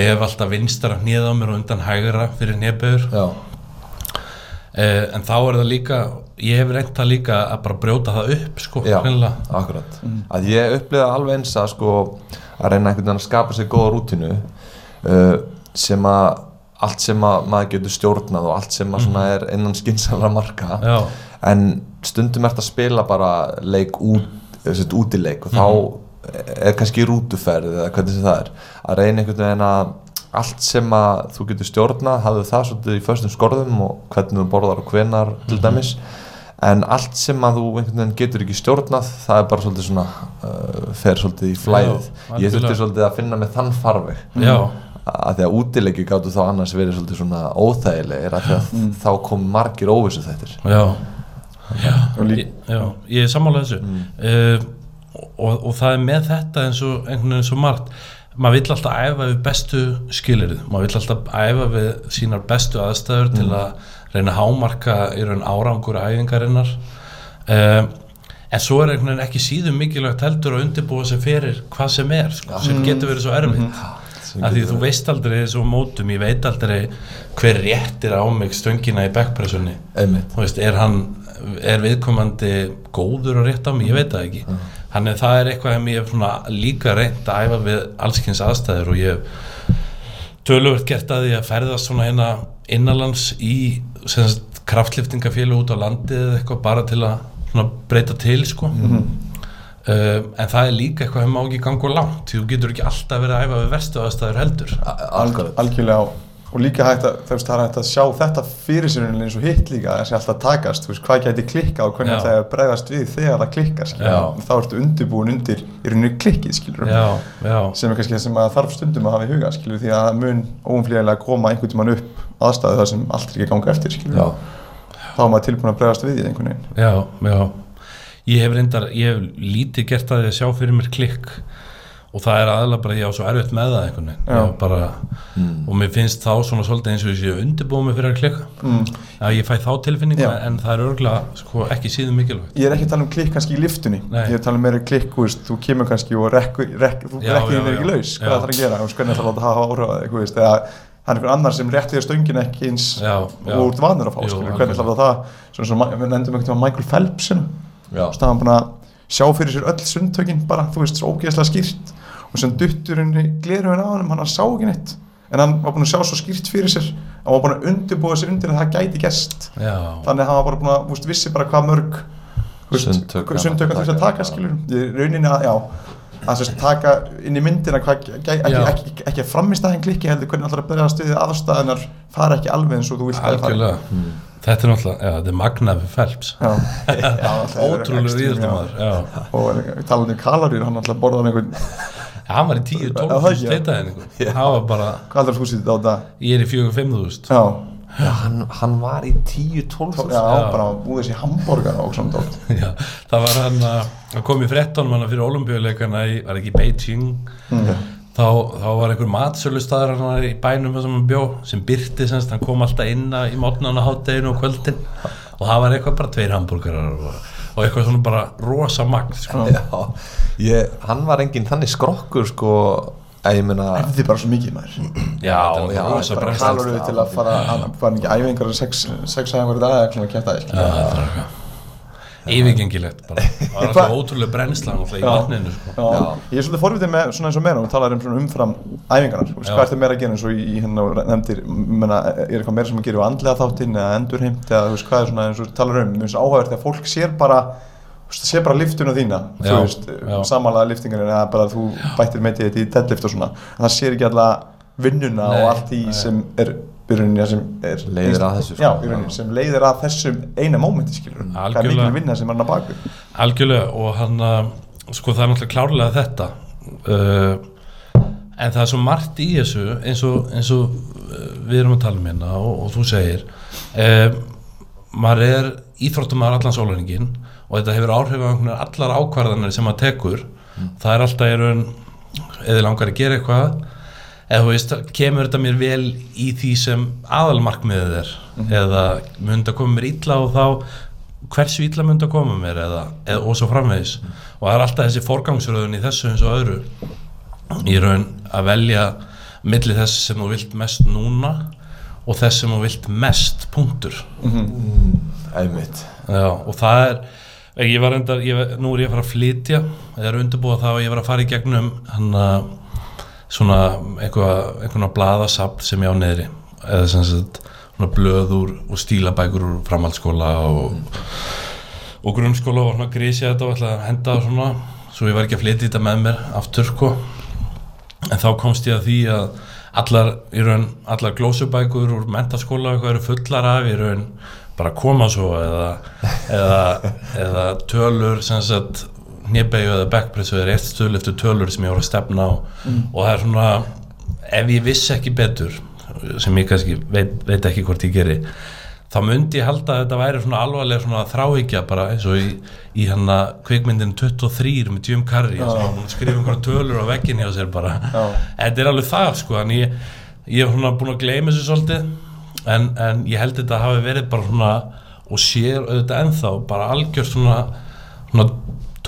vef alltaf vinstra hnið á mér og undan hægra fyrir nefnböður já, uh, en þá er það líka ég hef reynt það líka að bara brjóta það upp sko, já, hreinlega. akkurat. Að ég upplifa alveg eins að sko að reyna einhvern veginn að skapa sér góða rútinu uh, sem að allt sem að maður getur stjórnað og allt sem að svona er innan skynsala marka Já. En stundum ert að spila bara leik út, útileik og þá er kannski rútuferð eða hvernig sem það er. Að reyna einhvern veginn að allt sem að þú getur stjórnað hafðu það svolítið í föstum skorðum og hvernig þú borðar og hvenar til dæmis. En allt sem að þú einhvern veginn getur ekki stjórnað það er bara svolítið svona uh, fer svolítið í flæðið. Ég algjörlega. þurfti svolítið að finna með þann farveg. Já. að því að útileiki gáttu þá annars verið svolítið svona óþægilegir því að þá kom margir óvissu þettir Já. Ég, já, ég er sammálað þessu. Uh, og, og það er með þetta eins og einhvern veginn svo margt. Maður vill alltaf æfa við bestu skilirið maður vill alltaf æfa við sínar bestu aðstæður til að reyna hámarka í raun árangur æfingarinnar. Uh, en svo er einhvern veginn ekki síðum mikilvægt heldur að undirbúa sig fyrir hvað sem er sko, sem getur verið svo erfitt af því þú veist aldrei þessu mótum ég veit aldrei hver réttir á mig stöngina í backpressunni. Veist, er hann er viðkomandi góður og rétt á mig, ég veit það ekki. Þannig að það er eitthvað sem ég svona líka reynd að æfa við allskins aðstæður og ég töluvert gert að því að ferðast svona hérna innanlands í kraftliftingafélag út á landið eða eitthvað bara til að breyta til sko Uh, en það er líka eitthvað sem má ekki ganga of langt því þú getur ekki alltaf verið að æfa við verstu aðstæður heldur. Algjörlega. Og, og líka hægt að, þú veist, það er hægt að sjá þetta fyrir sér eins og hitt líka þessi alltaf takast, þú veist, hvað gæti klikka og hvernig það er að bregðast við þegar það klikkar þá ertu undirbúin undir í rauninu klikkið skilur já, já, sem er kannski það sem að þarf stundum að hafa í huga skilur, því að það mun óumflýjanlega koma einhvern tímann upp aðstæðu þar sem allt er ekki að ganga eftir þá er maður tilbúin að bregðast við í einhvern veginn. Já, já ég hef reyndar, ég hef lítið gert að því að sjá fyrir mér klikk og það er aðalega bara, ég á svo erfitt með það einhvern veginn, ég bara og mér finnst þá svona svolítið eins og ég sé undirbúið mig fyrir að klikka. Mm. já, ég fæ þá tilfinningu, Já. en það er örgulega sko, ekki síðan mikilvægt. Ég er ekki að tala um klikk kannski í liftunni Nei. ég er að tala um meira klikk, þú veist, þú kemur kannski og rekkur, rekk, þú rekkir er ekki laus. Hvað það þarf að gera, hvernig það þarf að hafa áhrif á þig, þú veist, eða það er einhver annar sem rétti þér stöngin ekki eins Já, já. og út vanur að fá, Jú, skilur, algjörlega. hvernig þarf það? Svona svo, við nefndum einhvern veginn Michael Phelps hérna, Já. staðan búin að sjá fyrir sér öll sundtökin bara, þú veist, svo ógeðslega skýrt. Og sem duttur henni gleru henni á hann hann sá ekki neitt. En hann var búin að sjá svo skýrt fyrir sér. Hann var búin að undirbúa sér undir að það gæti gest já, þannig að hann var bara búin að, þú veist, vissi bara hvað mörg þú veist, Sundtök hann sundtök hann þurfti að taka, skilur ég rauninni að, já að þess að taka inn í myndina hvað, ekki, ekki, ekki, ekki að framistæðin klikki heldur hvernig að byrja að stuðið aðstæðinar fara ekki alveg eins og þú vilt að það þetta er náttúrulega, já, þetta er magnað við Phelps. Það er ótrúlega já. og talandi um kaloríur hann alltaf borðan einhvern já, hann var í 10-12 Já, það það var bara, hvað aldrei þú sýttið á þetta? Ég er í 4-5 þúsund. Já, Já, hann, hann var í 10-12 já, bara búið sér hambúrgar og svona dótt Já, það var hann að að kom í frettónum hann fyrir olimpíuleikana í, var ekki Beijing þá, þá var einhver matsölu staðar hann í bænum þar sem hann bjó sem byrti semst, hann kom alltaf inn í mótnan á hátteginu og kvöldin. Og það var eitthvað bara tveir hambúrgarar og, og eitthvað svona bara rosa magn sko. Já, ég, hann var engin þannig skrokkur sko að ég meina Erði bara svo mikið maður? Já, þetta já, var rosa bara brennsla. Kaloríu til að fara hann var ekki æfingar sex, sex æfingar í dag eða aðeins Já, þetta var eitthvað yfirgengilegt bara. Það var alltaf ótrúlega brennsla í vatninu sko. Já. Ég er svolítið forvitið með svona eins og meira og talar um svona umfram æfingarnar, hvað ertu meira að gera eins og í, í hérna nefndir, menna, er eitthvað meira sem að gera á andlega þáttinn eða endurheimt eða þú veist hvað er svona eins og þú talar um, mér finnst áhægvært að fólk sér bara þú sér bara liftuna þína Já, þú veist, samanlega liftingarinn eða bara þú bættir með þetta í deadlift og svona. En það sér ekki alla vinnuna Nei, og allt því sem er byrjuninja sem er Leiðir að þessu, sko. já, rauninni, sem leiðir að þessum eina mómenti skilur hvað er Algjörlega. mikil vinna sem er hann að baku algjörlega og hann að sko það er náttúrulega klárlega þetta. Uh, en það er svo margt í þessu eins og, eins og uh, við erum að tala um hérna og, og þú segir um, maður er íþróttumar allan sólarningin og þetta hefur áhrif á allar ákvarðanir sem maður tekur. Það er alltaf eða langar að gera eitthvað eða þú veist, kemur þetta mér vel í því sem aðalmarkmiðið er? Eða mun þetta koma mér illa og þá hversu illa mun þetta koma mér eða, eða og svo framvegis? Og það er alltaf þessi forgangsröðun í þessu eins og öðru. Í raun að velja milli þess sem þú vilt mest núna og þess sem þú vilt mest punktur. Einmitt. Já, og það er ég var enda, ég, nú er ég að fara að flytja ég er undirbúið það og ég var að fara í gegnum hann að svona eitthvað, eitthvað blaðasapt sem ég á neðri. Eða sem sagt svona blöð úr og stílabækur úr framhaldsskóla og, og grunnskóla og svona grísja þetta og ætla að henda það svona. Svo ég var ekki að flytja þetta með mér aftur sko. En þá komst ég að því að allar, raun, allar glósubækur úr mentaskóla og eitthvað eru fullar af í raun bara koma svo eða, eða, eða tölur sem sagt hnébegju eða backpressu er eitt stöðl eftir tölur sem ég voru að stefna á. Og það er svona ef ég vissi ekki betur sem ég kannski veit, veit ekki hvort ég geri þá myndi ég halda að þetta væri svona alvarlega svona þráhyggja bara eins og í, í hann að kvikmyndin 23 með Jim Carrey sem hann skrifa einhverja tölur á vegginni á sér bara. Já. þetta er alveg það sko en ég, ég hef svona búin að gleyma þessu svolítið en, en ég held þetta hafi verið bara svona og sér auðvitað ennþá bara algjör svona, svona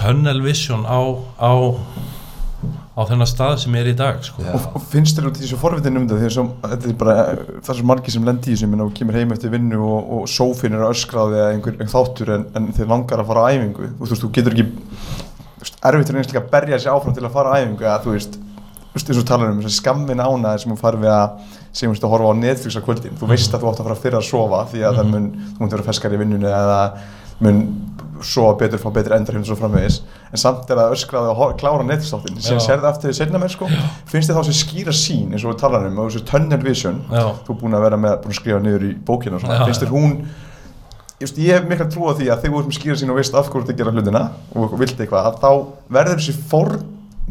tunnel vision á, á á þennan stað sem er í dag sko. og, og finnst þér út í þessu forvitin um þetta? Að þetta er bara það svo margir sem lendi í og kemur heim eftir vinnu og, og sófin er öskraði eða einhver, einhver þáttur en, en þeir langar að fara á æfingu. Og þú veist, þú getur ekki þú veist, erfitt er einslega að berja sér áfram til að fara á æfingu eða þú veist, um skammin ánaði sem hún fari við að sem þú veist að horfa á Netflix á kvöldin. Þú veist að þú átt að fara fyrir að sofa því að það mun, þú munt vera feskar í vinnunni eða mun sofa betur, fá betri endur hérna svo framvegis. En samt er það öskraði að klára Netflix-þáttin sem Já. sérði aftur setna mér sko. Finnst þið þá sem skýra sín eins og við talar um og þessu tunnel vision? Já. þú er búin að vera með, búin að skrifa niður í bókina og svona, Já, finnst þér hún veist, ég hef mikla trú á því að þegar þú ert með skýra sín og veist af hverju að gera hlutina og vilt eitthvað, að þá verður þessi forn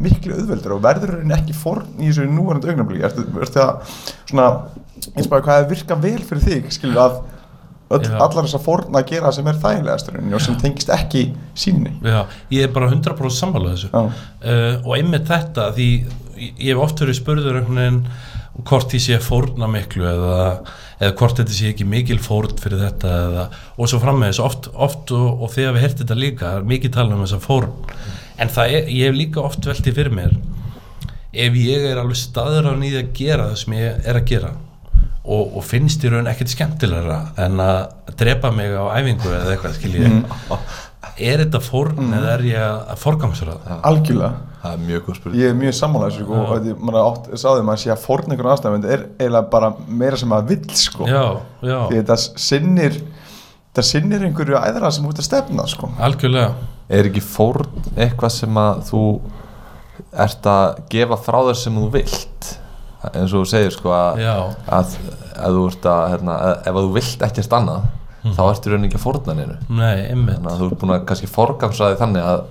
miklu auðveldur og verður henni ekki forn í þessu núvarandi augnablík að að öll, allar þessar forn að gera sem er þægilegasturinn og sem tengist ekki síninni Já, ég er bara 100% sammála þessu. Uh, og einmitt þetta því ég hef oft verið spurður einhvern veginn hvort ég sé að fórna miklu eða, eða hvort þetta sé ekki mikil fórn fyrir þetta eða, og svo frammeðis oft, oft og, og þegar við hertum þetta líka er mikið tala um þessa fórn. En það er, ég hef líka oft veltið fyrir mér ef ég er alveg staður á nýði að gera það sem ég er að gera og, og finnst í raun ekkert skemmtilegra en að drepa mig á æfingu eða eitthvað skil ég. Er þetta fórn eða er ég að forgangsraða? Algjörlega. Það er mjög góð spurning. Ég er mjög sammála þessu sko, og þetta- maður átt, sáði maður sé að forna einhvern aðstæðum er eiginlega bara meira sem maður vill sko. já, já, því þetta sinnir þetta sinnir einhverju æðra sem ert að stefna sko. algjörlega. Er ekki fórn eitthvað sem að þú ert að gefa frá þér sem þú vilt eins og þú segir sko að, að, að þú ert að hérna, ef að þú vilt ekkert annað þá ertu raunin ekki að nei, einmitt. Þannig að þú ert búin að kannski forgangsraði þannig að,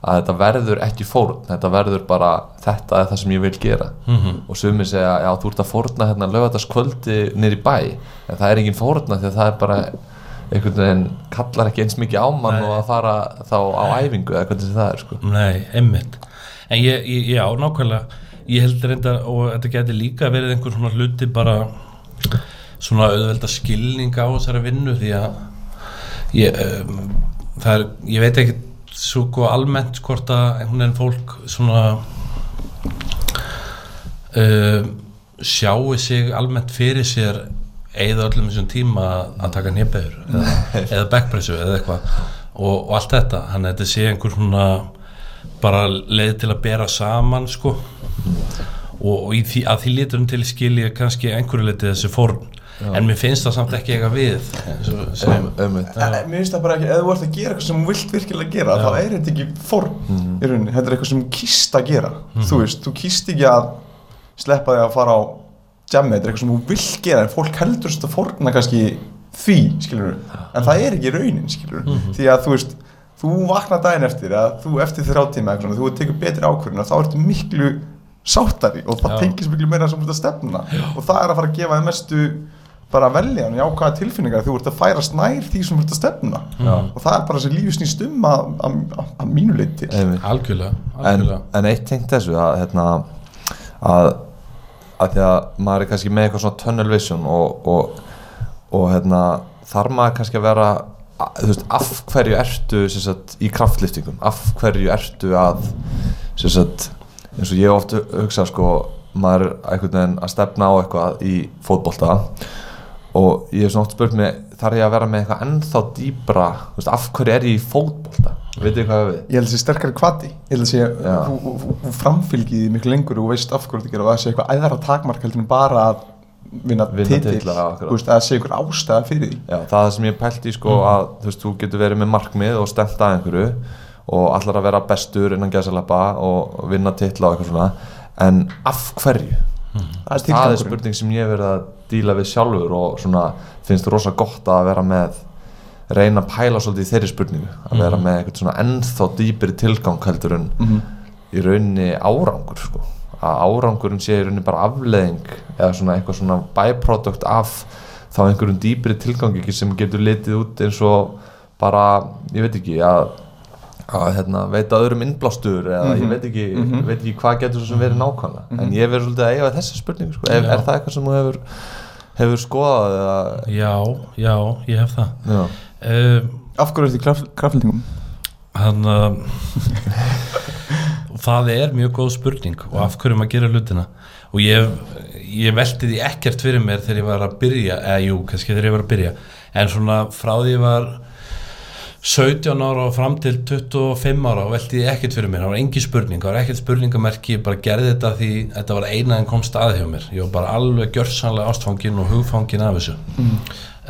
að þetta verður ekki fórn þetta verður bara þetta er það sem ég vil gera. Mhm. og sumir segja já þú ert að fórna hérna lögataskvöldi í bæ en það er engin fórna því að það er bara einhvern veginn kallar ekki eins mikið á mann Nei. og að fara þá á æfingu eða hvernig það er sko. Nei, einmitt. En ég, ég já, nákvæmlega Ég held reynda, og þetta geti líka verið einhver svona hluti bara svona auðvelda skilning á þessari vinnu því að ég, um, er, ég veit ekki svo góð almennt hvort að hún er fólk svona um, sjáu sig almennt fyrir sér eða öllum þessum tíma að taka nýjabeður eða, eða backpressu eða eitthvað og, og allt þetta, hann þetta sé einhver svona bara leið til að bera saman sko. Og, því, að því líturum til skilja kannski einhverju leiti þessi form. En mér finnst það samt ekki eitthvað við. Sem, um, um, En mér finnst það bara ekki, ef þú ert að gera eitthvað sem þú vilt virkilega gera, Já. þá er þetta ekki form í rauninni, þetta er eitthvað sem kýst að gera þú veist, þú kýst ekki að sleppa þig að fara á jammi, þetta er eitthvað sem þú vilt gera en fólk heldur þetta forna kannski því, skilur en það er ekki raunin, skilur því að þú veist, þú vaknar daginn eftir að þú eftir þrjá tíma eitthvað, svona, þú tekur betri ákvörðin og þá ertu miklu sáttari og það Já. tengis miklu meira sem þú ert að stefna og það er að fara að gefa þér mestu bara velja hann í ákvaða tilfinningar þú ert að færa snær því sem þú ert að stefna Já. og það er bara sem lífi snýst um að, að, að, að mínu leiti Einmitt. algjörlega, en, algjörlega. en eitt tengt þessu að, hérna, að, að því að maður er kannski með eitthvað svona tunnel vision og, og, og hérna, þarf maður kannski að vera veist, af hverju ertu sagt, í kraftliftingum, af hverju ertu að sagt, eins og ég oft hugsa sko, maður er að stefna á eitthvað í fótbolta og ég hef svona oft spurt mig þarf ég að vera með eitthvað ennþá dýbra veist, af hverju er ég í fótbolta? Veit ég hvað við? Ég held að það sé sterkari kvati ég held að sé, Já. þú, þú, þú, þú framfylgið því miklu lengur og veist af hverju þetta gera og það sé eitthvað æðara takmark heldur en bara að vinna, Vinna titil. titla, akkurat. Þú veist, að það sé einhver ástæða fyrir því. Já, það er það sem ég pælti sko að þú veist, þú getur verið með markmið og stemt að einhverju og allar að vera bestur innan gæsalappa og vinna titla og eitthvað svona en af hverju? það er það er spurning sem ég verið að díla við sjálfur og svona finnst rosa gott að vera með reyna að pæla svolítið í þeirri spurningu að vera með eitthvað svona ennþá dýpri tilgang heldur en Mhm. í rauninni árangur sko að árangurinn sé í rauninni bara afleðing eða svona eitthvað svona byproduct af þá einhverjum dýpri tilgangi sem getur litið út eins og bara, ég veit ekki að, að hérna, veita öðrum innblástur eða ég veit ekki, veit ekki hvað getur svo sem verið nákvæmlega. En ég verður svolítið að eiga við þessa spurningu sko. er, er það eitthvað sem þú hefur hefur skoðað eða, já, já, ég hef það. Já, uh, af hverju er þetta kraf, kraftlendingum hann uh, það er mjög góð spurning og af hverju maður gerir hlutina. Og ég, ég velti því ekkert fyrir mér þegar ég var að byrja eða jú, kannski þegar ég var að byrja. En svona frá því ég var 17 ára og fram til 25 ára velti ég ekkert fyrir mér, það var engin spurning það var ekkert spurningamerki, ég bara gerði þetta því þetta var eina en kom stað hjá mér. Ég var bara alveg gjörsanlega ástfangin og hugfangin af þessu.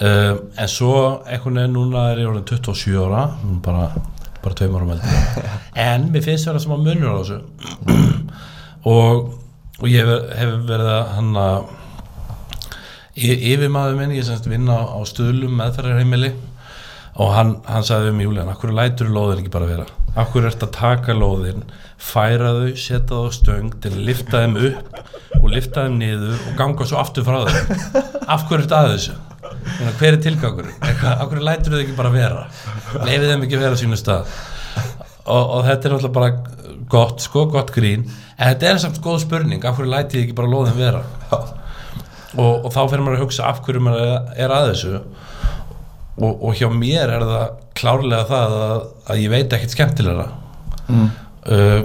Uh, en svo einhvern veginn núna er ég orðin 27 ára bara, bara tveim ára meldi en mér finnst vera sem að munur á þessu. Og, og ég hef, hef verið að hann að yfirmaður minn, ég semst vinna á stuðlum meðferðarheimili og hann, hann sagði við mig Júlían, akkur lætur lóðin ekki bara vera? Akkur ert að taka lóðin færa þau, setja þau á stöng til að lifta þeim upp og lifta þeim niður og ganga svo aftur frá þeim? Af hverju ert að þessu hver er tilgangur akkur lætur þau ekki bara vera? Leifið þeim ekki vera á sínu stað. Og, og þetta er náttúrulega bara gott, sko, gott grín. En þetta er samt góð spurning, hverju lætið ekki bara lóðin vera? Og, og þá fyrir maður að hugsa af hverju maður er að þessu. Og, og hjá mér er það klárlega það að, að ég veit ekkert skemmtilegra. Mm. uh,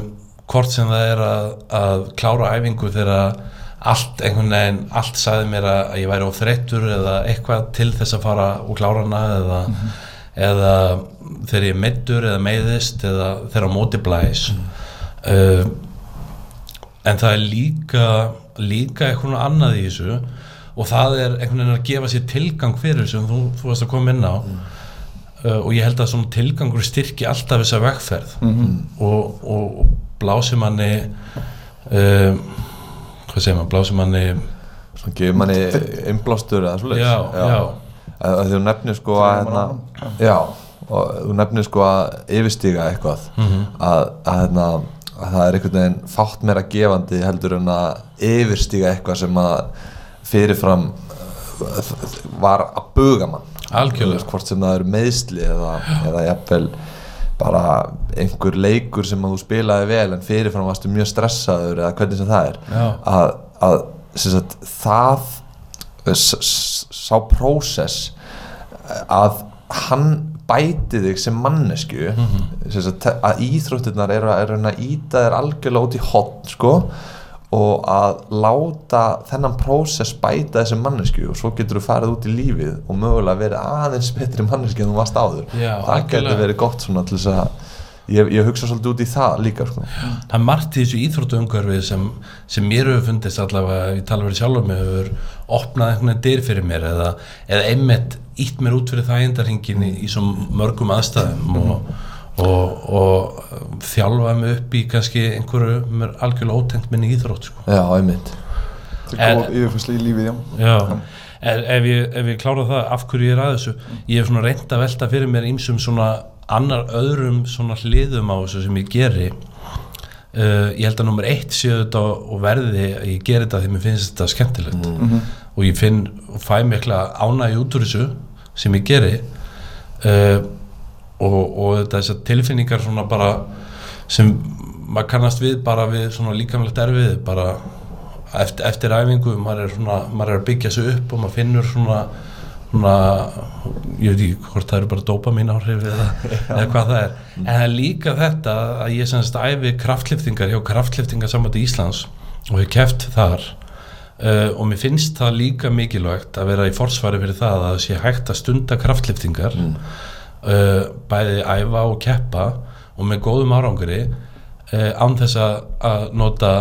hvort sem það er að, að klára æfingu þegar allt einhvern veginn, allt sagði mér að ég væri of þreyttur eða eitthvað til þess að fara og klára hana eða, eða þegar ég meittur eða meiðist eða þegar á móti blæs. Uh, en það er líka líka eitthvað annað í þessu og það er einhvern veginn að gefa sér tilgang fyrir þessu þú, þú varst að koma inn á. Uh, og ég held að svona tilgangur styrki alltaf þessa vegferð. Og, og, og blási manni uh, hvað segir maður, blási manni svona gefur manni innblástur eða svoleiðis. Já, já, að að þú nefnir sko að hérna, já, og þú nefnir sko að yfirstíga eitthvað. Að, að, hérna, að það er einhvern veginn fátt meira gefandi heldur en að yfirstíga eitthvað sem að fyrirfram uh, var að buga mann. Veist, hvort sem það eru meðsli eða, eða jafnvel bara einhver leikur sem að þú spilaði vel en fyrirfram varstu mjög stressaður eða hvernig sem það er. Að, að sagt, það sá prósess að hann bæti þig sem mannesku sem sagt, að íþróttirnar eru að, eru að íta þér algjörlega út í hotn sko og að láta þennan prósess bæta þessi mannesku og svo getur þú farið út í lífið og mögulega verið aðeins betri mannesku en þú varst áður Já, það getur verið gott svona til þess að ég, ég hugsa svolítið út í það líka sko. það er margt í þessu íþróttuumhverfi sem, sem mér hefur fundist allavega, ég tala verið sjálf með hefur opnað einhvern veginn dyr fyrir mér eða, eða einmitt ítt mér út fyrir þægindarhingin í, í svo mörgum aðstæðum og, og, og þjálfa mig upp í kannski einhverju mér algjörlega ótengt minni íþrótt sko. já, einmitt. En- er góð yfirfærsli í lífið, já. Já, ef, ef, ég, ef ég klára það af hverju ég er að þessu? Ég hef svona reynd að velta fyrir mér ýmsum svona annar öðrum svona hliðum á þessu sem ég geri. Uh, ég held að nummer eitt séu þetta og verði að ég geri þetta því mér finnst þetta skemmtilegt. Og ég finn og fæ mikla ánægi út úr þessu sem ég geri. Uh, og, og þessar tilfinningar svona bara sem maður kannast við bara við svona líkamlegt erfið bara eftir, eftir æfingu maður er, svona, maður er að byggja sig upp og maður finnur svona, svona ég veit ekki hvort það eru bara dopamin áhrif eða, eða hvað það er. En það er líka þetta að ég semst æfi kraftliftingar hjá kraftliftingarsambandi Íslands og hef keft þar uh, og mér finnst það líka mikilvægt að vera í forsvari fyrir það að það sé hægt að stunda kraftliftingar uh, bæði æfa og keppa og með góðum árangri uh, án þess að, nota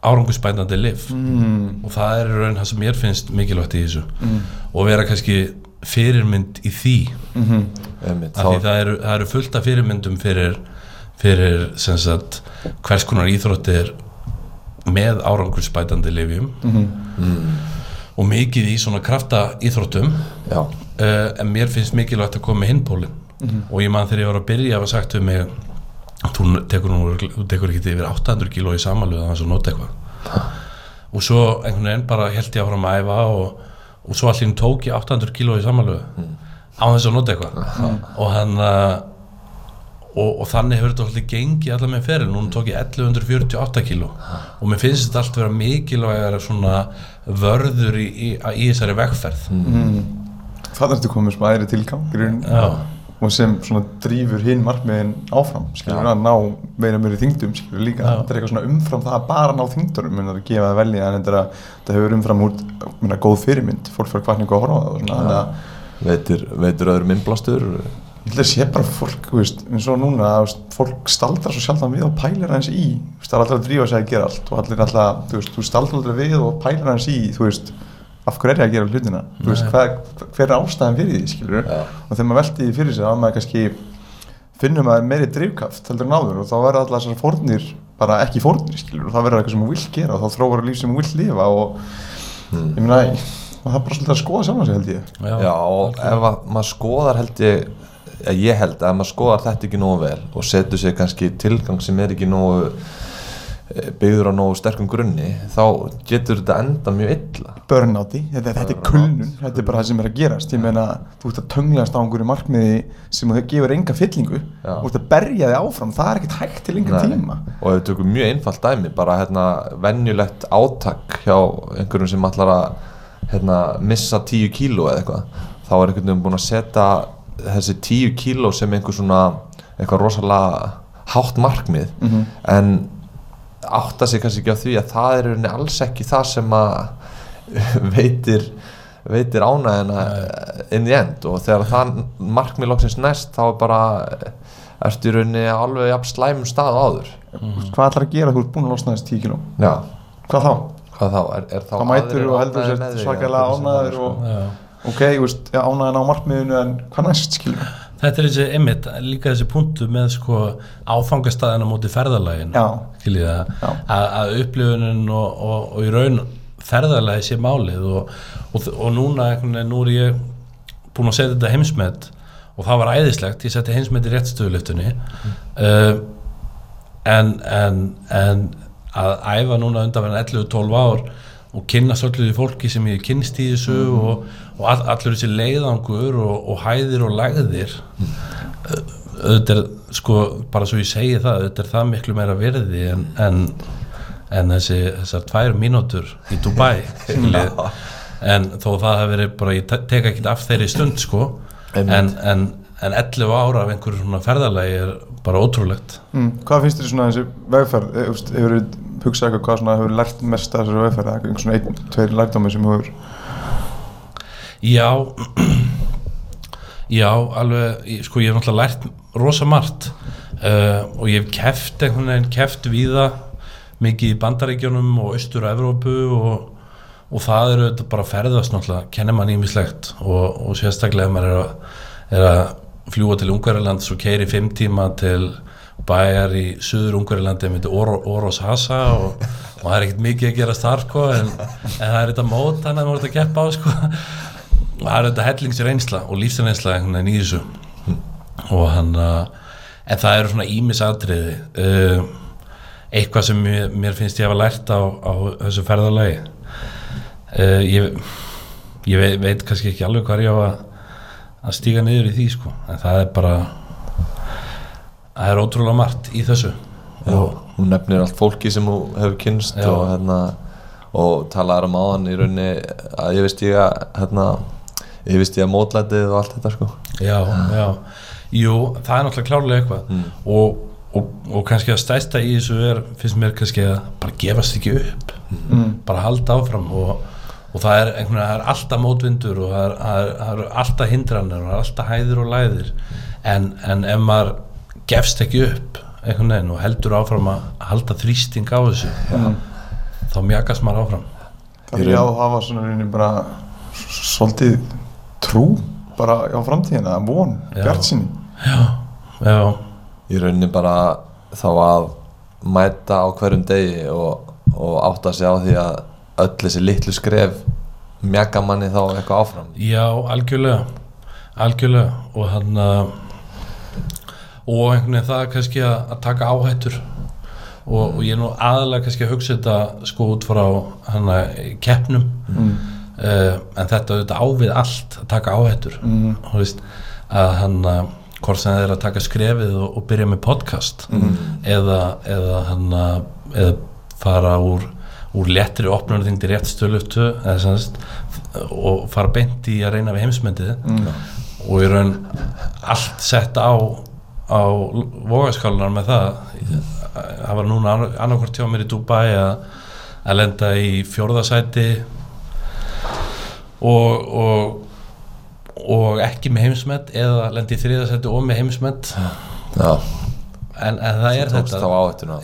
árangusbændandi lif mm. og það er í raun það sem mér finnst mikilvægt í þessu. Og vera kannski fyrirmynd í því. Mm einmitt, af því það eru, það eru fullt af fyrirmyndum fyrir, fyrir sem sagt, hvers konar íþróttir með árangusbætandi lifjum og mikið í svona krafta íþróttum uh, en mér finnst mikilvægt að koma með hinpólin og ég man þegar ég var að byrja að sagt við mig þú tekur, nú, þú tekur ekki yfir 800 kíló í samanlöðu að hans að nota eitthvað. Og svo einhvern veginn bara held ég áfram að æfa og, og svo allir tók ég 800 kíló í samanlöðu á þess að nota eitthvað. Og hann uh, og, og þannig hefur þetta alltaf gengið allar með feril, núna tók ég 1148 kíló. Og mér finnst þetta allt vera mikilvægar svona vörður í, í, í þessari vegferð. Það ertu komið smá aðri tilgang í rauninni. Já, og sem svona drýfur hinn markmiðin áfram skilur Já. að ná meira mjög þingdum skilur líka, Já. þetta er eitthvað svona umfram það að bara ná þingdunum, menn að gefa það velja en þetta, að, þetta hefur umfram út minna, góð fyrirmynd, fólk fyrir kvartningu að horfa á það að veitir öðrum innblástur ég held að sé bara fólk, þú veist, eins og núna að, þú veist, fólk staldrar svo sjaldan við og pælir aðeins í, þú veist, það er alltaf að drífa sig að gera allt og allir alltaf, þú veist, þú staldrar aldrei við og pælir aðeins í, þú veist af hverju er ég að gera hlutina, þú veist, Nei. hvað, hver er ástæðan fyrir því, skilur Já. og þegar maður velti því fyrir sig, þá er maður kannski finnum maður meiri drifkraft heldur en áður og þá verða allar þessar fórnir bara ekki fórnir, skilur, og það verður eitthvað sem hún vill gera og þá þróar líf sem hún vill lifa og Hmm. ég meina, og það er bara svolítið að skoða sjálf sig held ég já, Já, og ef að maður skoðar held ég ég held að maður skoðar þetta ekki nógu vel og setur sér kannski tilgang sem er ekki nógu eh, byggður á nógu sterkum grunni þá getur þetta enda mjög illa. Burnáti, þetta, þetta er kulnun þetta er bara það sem er að gerast, ég meina þú ert að tönglast á einhverju markmiði sem þú gefur enga fyllingu, Já. þú ert að berja þig áfram það er ekkert hægt til enga tíma. Og við tökum mjög einfalt dæmi bara hérna venjulegt átak hjá einhverjum sem ætlar að hérna, missa 10 kíló eða eitthvað þá er einhvern veginn búin að setja þessi 10 kíló sem einhver svona eitthvað rosalega hátt markmið Mhm. en átta sig kannski ekki á því að það er alls ekki það sem að veitir veitir ánæðina inn í end og þegar það markmið loksins næst þá er bara ertu í rauninni alveg jafn slæmum stað áður hvað ætlar að gera þú ert búin að losna þessi 10 kíló já, hvað þá? hvað þá? Er, er þá þá mætur aðrir og heldur ánægðir sér svakalega ánæður og já. Ok, þú veist, já, ánæðin á markmiðinu en hvað næst, skilur Þetta er þessi einmitt, líka þessi punktu með sko áfangastæðina móti ferðalægin skiljið að, upplifunin og, og, og í raun ferðalægi sé málið og, og, og núna, nú er ég búin að setja þetta heimsmet og það var æðislegt, ég setti heimsmet í réttstöðuliftunni uh, en, en, en að æfa núna undanverðin 11-12 ár og kynnast öllu því fólki sem ég kynnst í þessu og, og all, allur þessi leiðangur og, og hæðir og lægðir. Uh, auðvitað er sko, bara svo ég segi það auðvitað er það miklu meira virði en, en, en þessi, þessar tvær mínútur í Dubai. En þó það hefur verið bara, ég te- tek ekki af þeirri stund sko. En, en, en 11 ára af einhverju svona ferðalagi er bara ótrúlegt. Mm. hvað finnst þér svona þessi vegferð? Eh, hefur þú hugsað eitthvað hvað svona hefur lært mest af þessari vegferð? Einhvern svona einn, tveir lærdómi sem hefur Já Já, alveg sko ég hef náttúrulega lært rosa margt. Uh, og ég hef keft einhvern veginn, keft víða mikið í Bandaríkjunum og Austur Evrópu og, og það eru bara ferðast náttúrulega, kennir mann ímislegt og, og sérstaklega ef maður er að, er að fljúa til Ungverjalands og keiri fimm tíma til bæjar í söður Ungverjalandi með þetta Oro, Oros Hasa og, og það er ekkert mikið að gera þar sko en, en það er þetta mót hann að maður að keppa á sko. Og það er þetta hellingsreynsla og veginn í þessu. Og hann uh, en það eru svona ímisatriði uh, eitthvað sem mér, mér finnst ég hafa lært á, á þessu ferðalagi. Uh, ég, ég veit, veit kannski ekki alveg hvað ég á að, að stíga niður í því sko en það er bara það er ótrúlega margt í þessu Já, hún nefnir allt fólki sem hún hefur kynst Já. og hérna og talaður um áðan í rauninni að ég veist ég að hérna, ég veist ég að mótlætið og allt þetta sko já, já, jú, það er náttúrulega klárlega eitthvað Mm. og, og, og kannski að stæsta í þessu er finnst mér kannski að bara gefast ekki upp mm. bara halda áfram og, og það er einhvern veginn, það er alltaf mótvindur og það er, það er, það er alltaf hindranir og er alltaf hæðir og læðir en, en ef maður gefst ekki upp einhvern veginn og heldur áfram að halda þrýsting á þessu Mm. þá mjakast maður áfram Það er já að hafa svona rauninni bara svolítið trú bara á framtíðina, von, Já. bjart sinni já, í rauninni bara þá að mæta á hverjum degi og, og átta sig á því að öll þessi litlu skref mjaka manni þá eitthvað áfram? Já, algjörlega. Algjörlega. Og hann að og einhvern veginn það kannski að, taka áhættur. Og, og ég er nú aðalega kannski að hugsa þetta sko út frá hann að keppnum. Mm. uh, en þetta auðvitað ávið allt að taka áhættur. Mm. veist að hann að hvort sem það er að taka skrefið og, og byrja með podcast. Eða, eða hann að eða fara úr úr léttri opnunarþyngdi rétt stöluftu og fara beint í að reyna við heimsmyndið. Mm. og í raun allt sett á á vogaskálunar með það. Það var núna annarkvort hjá mér í Dubai að, að lenda í fjórðasæti og, og og ekki með heimsmet eða lenda í þriðasæti og með heimsmet. Já, en, en það er þetta.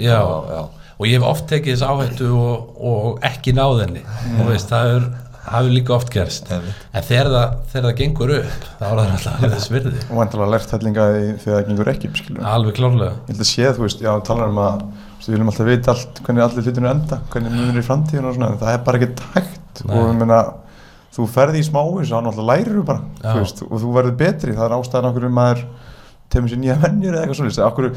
Já. já. Og ég hef oft tekið þess áhættu og, og ekki náð henni. Og veist, það er hafi líka oft gerst. En þegar það, þegar það gengur upp þá er það alltaf þess virði. Og vantilega því þegar það gengur ekki upp alveg klárlega. Ég held að sé þú veist, já, talar um að við viljum alltaf vita allt, hvernig allir hlutinu enda hvernig munir í framtíðinu og svona en það er bara ekki hægt. Nei. og ég meina þú ferði í smáis og hann alltaf lærir þú bara þú veist, og þú verður betri, það er ástæðan okkur um maður tegum sér nýja vennjur eða eitthvað svona okkur,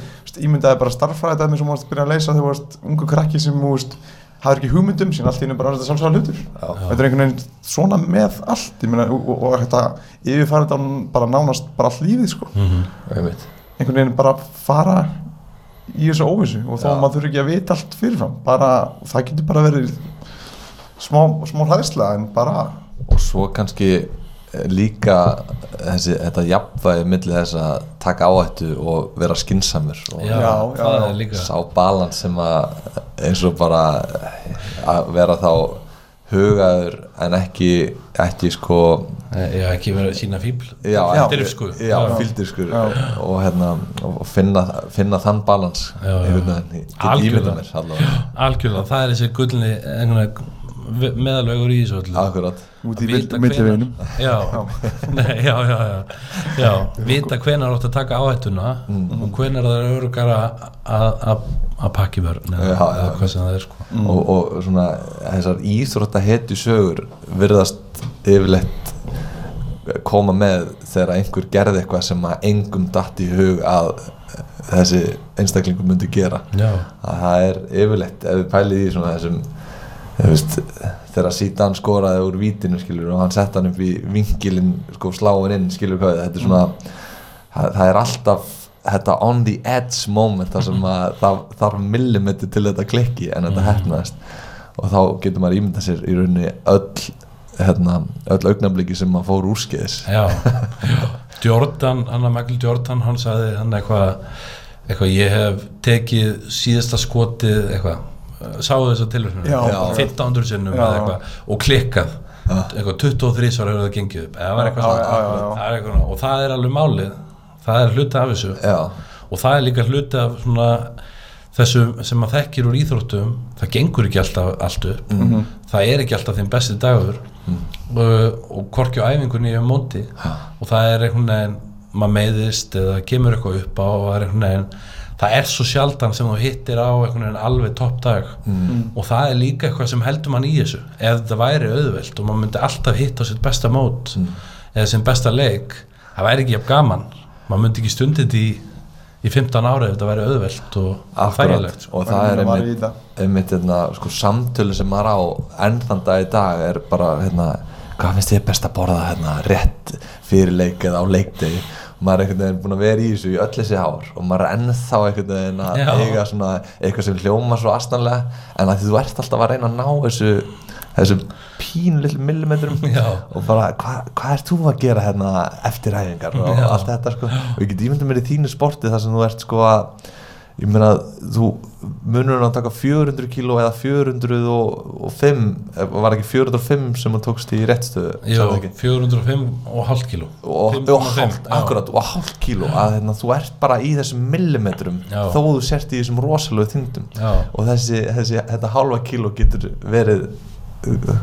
ímyndaði bara starffræði dæmi sem þú varst að byrja að leysa þegar þú varst ungu krakki sem þú veist hafði ekki hugmyndum sín allt í hennu bara var þetta sjálfsagt hlutur þetta er einhvern veginn svona með allt. Meina, og, og, og þetta yfirfæra þetta bara nánast bara allt lífið sko. Mm einmitt. Einhvern veginn bara fara í þessu óvissu og að maður þurfi ekki að vita allt fyrirfram. Bara, það getur bara verið smá, smá hlæðsla en bara og svo kannski líka þessi, þetta jafnvægi milli þess að taka áhættu og vera skinsamur og já, það já. er líka. sá balans sem að eins og bara að vera þá hugaður en ekki ekki sko Eh, já, ekki verið að sína fíbl já, Dirfsku. já, Já. og hérna og finna, finna þann balans allavega, algjörlega, það er þessi gullni meðalvegur í þessu öllu. Akkurat út í milliveginum. Já, Nei, já, já, já, já vita hvenar átt að taka áhættuna Mm. og hvenar það er örugar að- pakki vörn eða, hvað sem það er sko. og, og svona þessar íþrótta hetju sögur virðast yfirleitt koma með þegar einhver gerði eitthvað sem að engum datt í hug að þessi einstaklingur myndi gera. Já, að það er yfirleitt ef við pælið í svona þessum þegar Sítan skoraði úr vítinu skilur og hann sett hann upp í vingilin sko sláin inn skilur hvað þetta er svona það, það er alltaf þetta on the edge moment þar sem að það þarf millimetri til þetta klikki en þetta hefnaðist og þá getur maður ímyndað sér í rauninni öll hérna, öll augnabliki sem maður fór úrskeiðis. Já, já. Jordan, hann að Michael Jordan hann sagði hann eitthvað eitthvað ég hef tekið síðasta skotið eitthvað, sáu þess að tilhörnum Já. Já. 1500 sinnum eða eitthvað og klikkað. Eitthvað 23 svar hefur það gengið upp. Eða var eitthvað svona er og það er alveg málið. Það er hluti af þessu. Já, og það er líka hluti af svona þessu sem maður þekkir úr íþróttum. Það gengur ekki alltaf allt upp. Mhm. það er ekki alltaf þinn besti dagur. Og, og korki á æfingunni um móti. Og það er einhvern veginn maður meiðist eða kemur eitthvað upp á og það er einhvern veginn það er svo sjaldan sem þú hittir á einhvern veginn alveg topp dag. Og það er líka eitthvað sem heldur mann í þessu. Ef þetta væri auðvelt og maður myndi alltaf hitta á sitt besta mót eða sem besta leik það væri ekki jafn gaman. Maður myndi ekki stundið í, í 15 ári ef þetta væri auðvelt og sko. og það er einmitt, það. einmitt hérna, sko, samtölu sem maður á enn þann dag í dag er bara hérna, hvað finnst þið best að borða hérna, rétt fyrir leik eða á leikdegi maður er einhvern veginn búin að vera í þessu í öll þessi ár og maður er ennþá einhvern veginn að Já. eiga svona eitthvað sem hljóma svo astanlega en að þú ert alltaf að reyna að ná þessu þessu pínu litlu millimetrum Já. og bara hvað hva ert þú að gera hérna eftir æfingar og Já. allt þetta sko og ég get ímyndað mér í þínu sporti þar sem þú ert sko að ég meina þú munur að taka 400 kíló eða 405 eh, var ekki 405 sem þú tókst í réttstöðu ekki? 405 og hálft kíló og, 5,5, og já. akkurat og hálft kíló að hérna, þú ert bara í þessum millimetrum Já. þó þú sért í þessum rosalegu þyngdum Já. og þessi, þessi þetta hálfa kíló getur verið uh,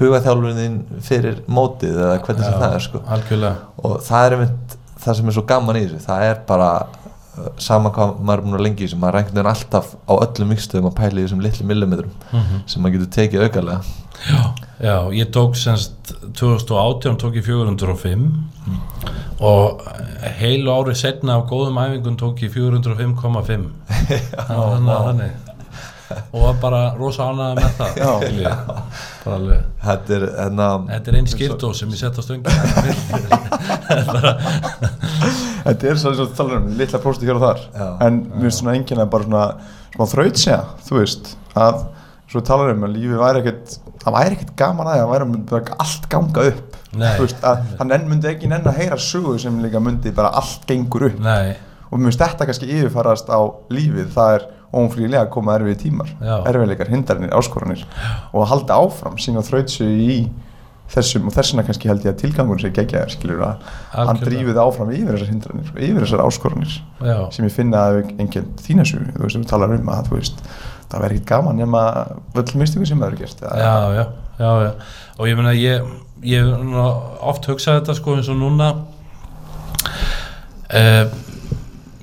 hugaþjálfunin fyrir mótið eða hvernig sem það er sko algjörlega og það er einmitt það sem er svo gaman í þessu það er bara sama hvað maður er búin að lengi í þessu maður veginn alltaf á öllum mikstöðum að pæla í þessum litlu millimetrum Mhm. sem maður getur tekið aukalega. Já, já, ég tók semst 2018 tók ég 405 og heilu ári setna af góðum æfingum tók ég 405,5 þannig að þannig. Og var bara rosa ánægða með það Já. bara alveg. Þetta er hérna Þetta er einn skildó sem ég sett á stöngi Þetta er svo eins og þú talar um, litla prósti hér og þar. Já. en mér finnst svona enginn að bara svona smá þraut segja, þú veist að svo talar um að lífið væri ekkert það væri ekkert gaman að því að væri að allt ganga upp. Nei. þú veist, að hann enn myndi ekki nenn að heyra sögu sem líka myndi bara allt gengur upp. Nei, og mér finnst þetta kannski yfirfarast á lífið það er óumflýlega að koma erfið tímar erfiðleikar, hindarinir, áskoranir og að halda áfram sína þrautsu í þessum og þessuna kannski held ég að tilgangun sé geggjaðar skilur að hann Algjörlega. drífið áfram yfir þessar hindranir og yfir þessar áskoranir já, sem ég finna að enginn þína sögu þú veist, þú talar um að veist það verður ekkert gaman nema völl mistöku sem það eru gert já, já, já, já. Og ég meina ég, ég oft hugsað þetta sko eins og núna. Uh,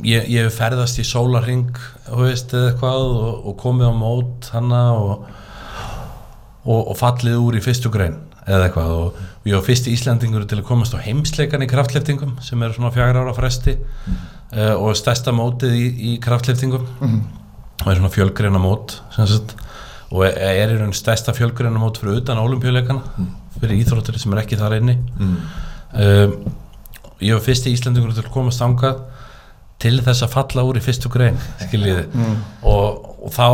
ég, ég ferðast í sólarring veist eða eitthvað og, og komið á mót hana og, og, og fallið úr í fyrstu grein eða eitthvað. Og, og ég var fyrsti Íslandingur til að komast á heimsleikan í kraftleftingum sem eru svona fjagra ára fresti uh, og stærsta mótið í, í kraftleftingum og er svona fjölgreina mót sagt, og er, er í raun stærsta fjölgreina mót fyrir utan olimpíuleikana fyrir íþróttir sem er ekki þar inni. Mm. um, ég var fyrsti Íslandingur til að komast ángað til þess að falla úr í fyrstu grein skiljiði. Mm. og, og þá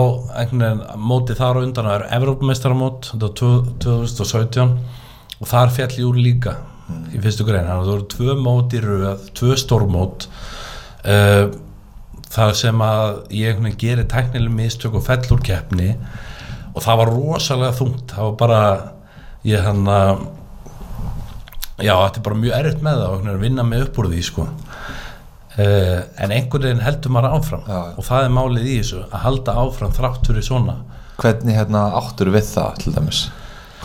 einhvern veginn mótið þar á undan er þetta var tvö- 2017 og þar fjall ég úr líka í fyrstu grein, þannig að það voru tvö mót í röð tvö stórmót uh, þar sem að ég einhvern veginn gerir tæknileg mistök og fell úr keppni. Og það var rosalega þungt það var bara ég hann að já, þetta er bara mjög erfitt með það og að vinna mig upp úr því sko Uh, en einhvern veginn heldur maður áfram. Já. og það er málið í þessu að halda áfram þrátt fyrir svona. Hvernig hérna áttur við það til dæmis?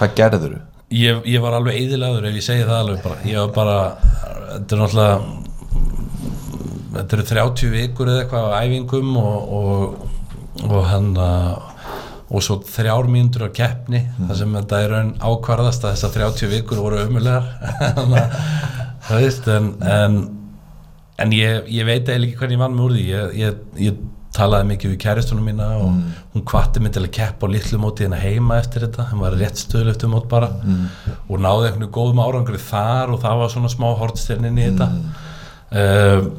Hvað gerður þú? ég, ég var alveg eðilagur ef ég segi það alveg bara. Ég var bara, þetta er náttúrulega þetta eru 30 vikur eða eitthvað á æfingum og, og, og hann og svo þrjár mínútur á keppni. Þar sem þetta er raun ákvarðast að þessar 30 vikur voru ömulegar það veist en, en, en ég, ég veit eiginlega ekki hvernig ég vann mig úr því. Ég, ég, ég talaði mikið við kæristunum mína og hún kvatti mig til að keppa á litlu móti hérna heima eftir þetta. Hann var rétt stöðlöftu mót bara. Og náði einhvern veginn góðum árangri þar og það var svona smá hortstyrnin í þetta. Um,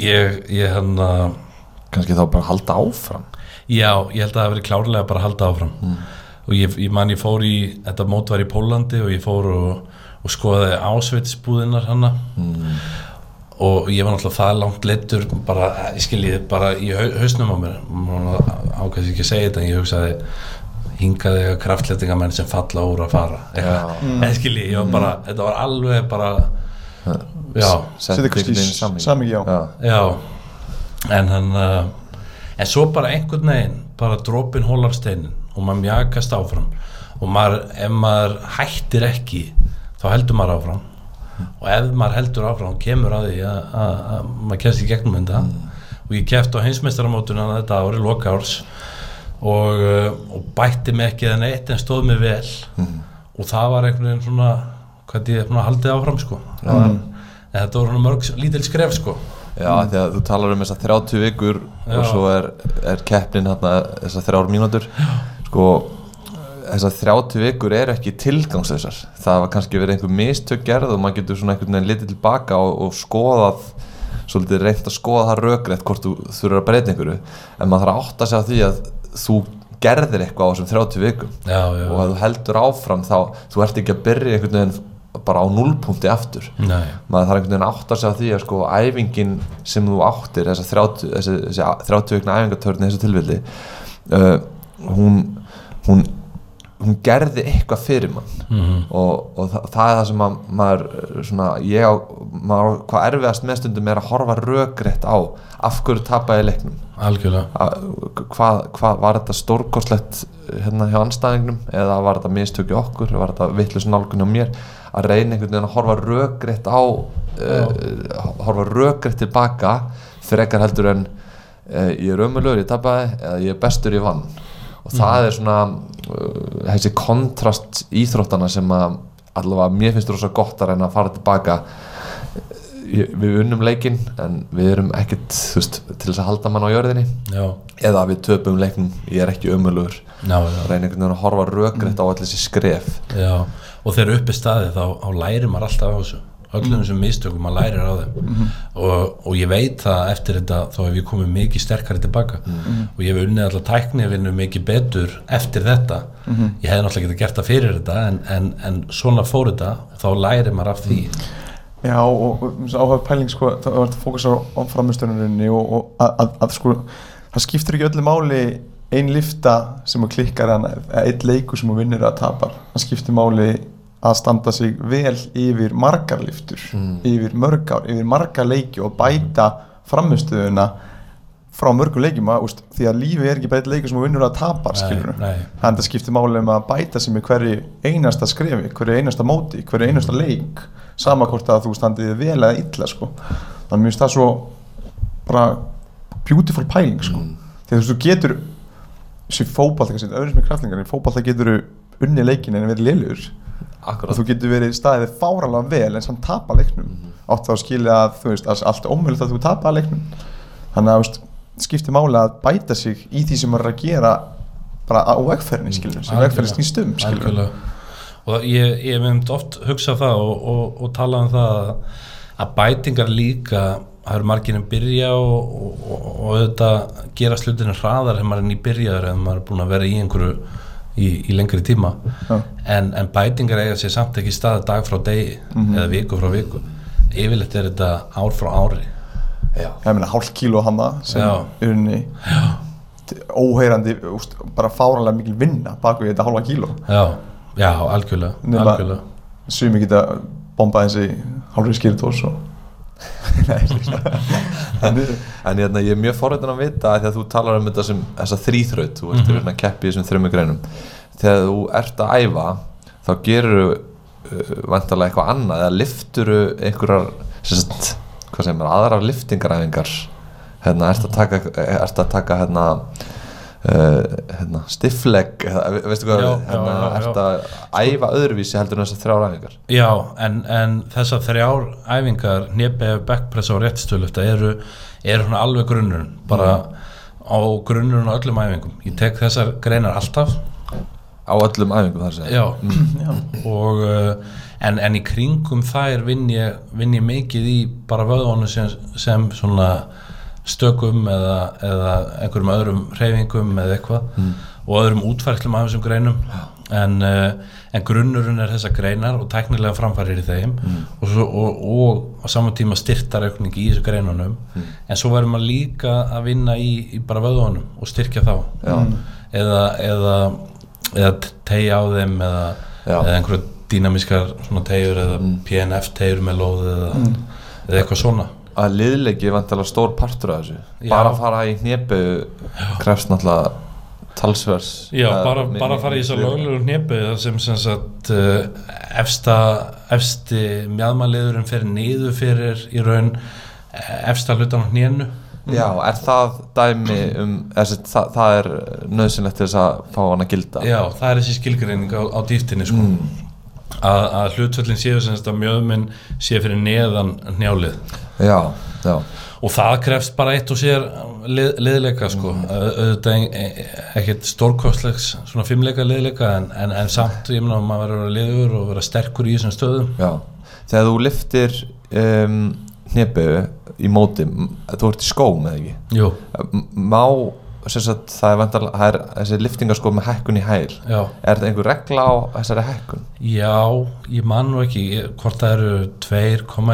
ég, ég hann að kannski þá bara halda áfram? Já, ég held að það hafi verið klárlega bara halda áfram. Og ég, ég man ég fór í þetta mót var í Pólandi og ég fór og, og skoðaði ásveitsbúðinnar hana og ég var náttúrulega það langt leittur bara, ég skilji bara í hau- hausnum á mér ákveðs ekki að segja þetta en ég hugsaði hingaði eitthvað kraftlettingamenn sem falla úr að fara. Eitthvað, en skilji, ég var bara þetta var alveg bara já, Setja kannski inn í samhengi. samhengi, já. já. En hann uh, en svo bara einhvern veginn bara dropin hólar steinin og maður mjakast áfram. Og maður, ef maður hættir ekki þá heldur maður áfram og ef maður heldur áfram kemur að því að, að, að maður kemst í gegnum þetta. Og ég keft á heimsmeistaramótuna þetta ári, loka árs og, uh, og bætti mig ekki eða neitt en stóð mig vel. Og það var einhvern veginn svona hvað ég haldið áfram sko. Var, en þetta voru svona mörg lítil skref sko. Já, því að þú talar um þessar 30 vikur Já. og svo er, er keppnin hérna þessar þrjár mínútur. Sko þessar 30 vikur eru ekki tilgangslösar það var kannski verið einhver mistök gerð og maður getur svona einhvern veginn litið tilbaka og, og skoðað svolítið reynt að skoða það rökrétt hvort þú þurfur að breyta einhverju. En maður þarf að átta sig á því að þú gerðir eitthvað á þessum 30 vikum. Já, já, og að þú heldur áfram þá þú ert ekki að byrja einhvern veginn bara á nullpunkti aftur. Nei, maður þarf einhvern veginn að átta sig á því að sko æfingin sem þú áttir þessa 30, þessi, þessi 30 vikna æfingatörn í þessu tilvilli uh, hún, hún hún gerði eitthvað fyrir mann. Mhm. og, og það, það er það sem að maður svona, ég á, maður, hvað erfiðast með stundum er að horfa rökrétt á af hverju tapaði leiknum. Algjörlega. Að, hvað, hvað var þetta stórkostlegt hérna hjá anstæðingnum eða var þetta mistöki okkur, var þetta vittlust nálgun á mér, að reyna einhvern veginn að horfa rökrétt á uh, horfa rökrétt tilbaka frekar heldur en uh, ég er ömulur, ég tapaði eða ég er bestur, ég vann. Og það er svona þessi kontrast íþróttana sem að allavega mér finnst rosa gott að reyna að fara tilbaka. Við unnum leikinn en við erum ekkert veist, til þess að halda mann á jörðinni. Já, eða við töpum leiknum, ég er ekki já, reyna einhvern veginn að horfa rökrétt á allir þessi skref. Já og þegar uppi staðið þá, þá lærir maður alltaf á þessu öllum þessum mistökum maður lærir á þeim. Og, og ég veit að eftir þetta þá hef ég komið mikið sterkari tilbaka og ég hef unnið alltaf tæknivinnu mikið betur eftir þetta. Ég hefði náttúrulega getað gert það fyrir þetta en, en, en svona fór þetta þá lærir maður af því. Já og áhuga pæling sko það var að fókusa á, framistöruninni og, og að, að, að sko það skiptir ekki öllu máli ein lifta sem að klikkar einn leikur sem að vinnur að tapar. Það skiptir máli að standa sig vel yfir margar liftur yfir mörg ár, yfir margar leiki og bæta framistöðuna frá mörgum leikjum. Að, úst, því að lífi er ekki bara einn leikur sem að vinnur að tapar þannig að það skiptir máli um að bæta sig með hverju einasta skrefi, hverju einasta móti hverju einasta leik sama hvort að þú standið þig vel eða illa sko. þannig að mér finnst það svo bara beautiful pæling sko. því að þú getur þessi fótballta, kannski öðru sem er kraftlingar en fótballta getur unni leikin en verið liður og akkurat þú getur verið staðið fáralega vel en samt tapa leiknum. Átt þá að skilja að þú veist að allt ómöðulegt að þú tapa leiknum. Þannig að skiptir máli að bæta sig í því sem maður er að gera bara á vegferðinni skilur sem vegferðin snýst um Algjörlega. og ég, ég mynd oft hugsað það og, og, og talað um það að, bætingar líka það eru margir en byrja og, og, og, og auðvitað gera slutinu hraðar en maður er nýbyrjaður en maður er búin að vera í einhverju í, í lengri tíma. En, en bætingar eiga sér samt ekki stað dag frá degi eða viku frá viku. Yfirleitt er þetta ár frá ári. Já, ég meina hálf kíló hana sem er unni óheyrandi, úst, bara fáralega mikil vinna baku við þetta hálfa kíló. Já, já, algjörlega, algjörlega. sumi geta bombað þessi hálfri skýrtós og Þannig en hérna, ég er mjög forrættin að vita að því að þú talar um þetta sem þessa þrýþraut þú ert mm -hmm. að keppi í þessum þrjum greinum. Þegar þú ert að æfa þá gerur uh, vantarlega eitthvað annað eða lifturu einhverjar sem sagt, aðrar liftingaræfingar hérna, ert að taka ert að taka hérna Uh, hérna, stiffleg veistu hvað, Já, hérna, já, já, ert að æfa öðruvísi heldur en þessar þrjár æfingar? Já, en, en þessar þrjár æfingar, nefnbeg, backpress og réttstöðlufta eru, eru svona alveg grunnurinn, bara á grunnurinn á öllum æfingum. Ég tek þessar greinar alltaf, á öllum æfingum þar segja. Já, og uh, en, en í kringum þær vinn ég, vinn ég mikið í bara vöðvonu sem, sem svona stökum eða, eða einhverjum öðrum hreyfingum eða eitthvað og öðrum útfærslum af þessum greinum. En, uh, en grunnurinn er þessar greinar og tæknilega framfærir í þeim og, svo, og, og á saman tíma styrtaraukning í þessu greinunum. En svo verður maður líka að vinna í, í bara vöðvunum og styrkja þá. Eða, eða, eða tegja á þeim eða, eða einhverja dýnamískar svona tegjur eða PNF tegjur með lóð eða, eða eitthvað svona að liðleiki er vantilega stór partur af þessu. Já. bara að fara í hnepu krefst náttúrulega talsvers Já, bara, bara mi- fara í að löglegu hnepu þar sem sem sagt uh, efsta, efsti mjadmaliðurinn fyrir niður fyrir í raun eh, efsta hlutan á hnénu. Já, er það dæmi um þessi, það, það er nöðsynlegt til þess að fá hann að gilda? Já, það er þessi skilgreining á, á dýftinni sko. að, að hlutföllin séu sem sagt að mjöðminn sé fyrir neðan hnjálið Já, já, og það krefst bara eitt og sér lið, liðleika sko. Mm. Au- auðvitað e- ekkert stórkostlegs svona fimmleika liðleika en, en, en samt ég meina maður verður að liður og vera sterkur í þessum stöðum. Já. Þegar þú liftir um, hnepu í móti þú ert í skóm eða ekki? Jú, má sagt, það er, vantarlega, það er þessi liftingarskó með hækkun í hæl. Já. Er þetta einhver regla á þessari hækkun? Já, ég man nú ekki hvort það eru 2,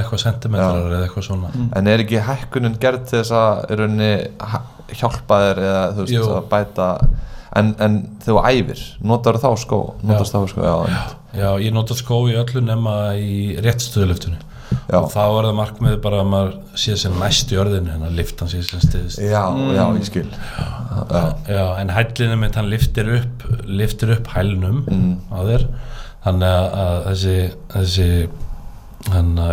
eitthvað sentimetrar eða eitthvað svona. En er ekki hækkunin gerð til þess að í rauninni ha- hjálpa þér eða þú veist Jú. að bæta en, en þú æfir, notar þá skó? Notast þá skó, já, já. Já, ég nota skó í öllu nema í réttstöðulöftunni Já. og þá er það markmið bara að maður sé sem næst í örðinu en að liftan sé sem stiðist já, já, ég skil. Já, Já, en hællinu mitt hann liftir upp liftir upp hælnum Mm. á þér. Þannig að, að þessi þessi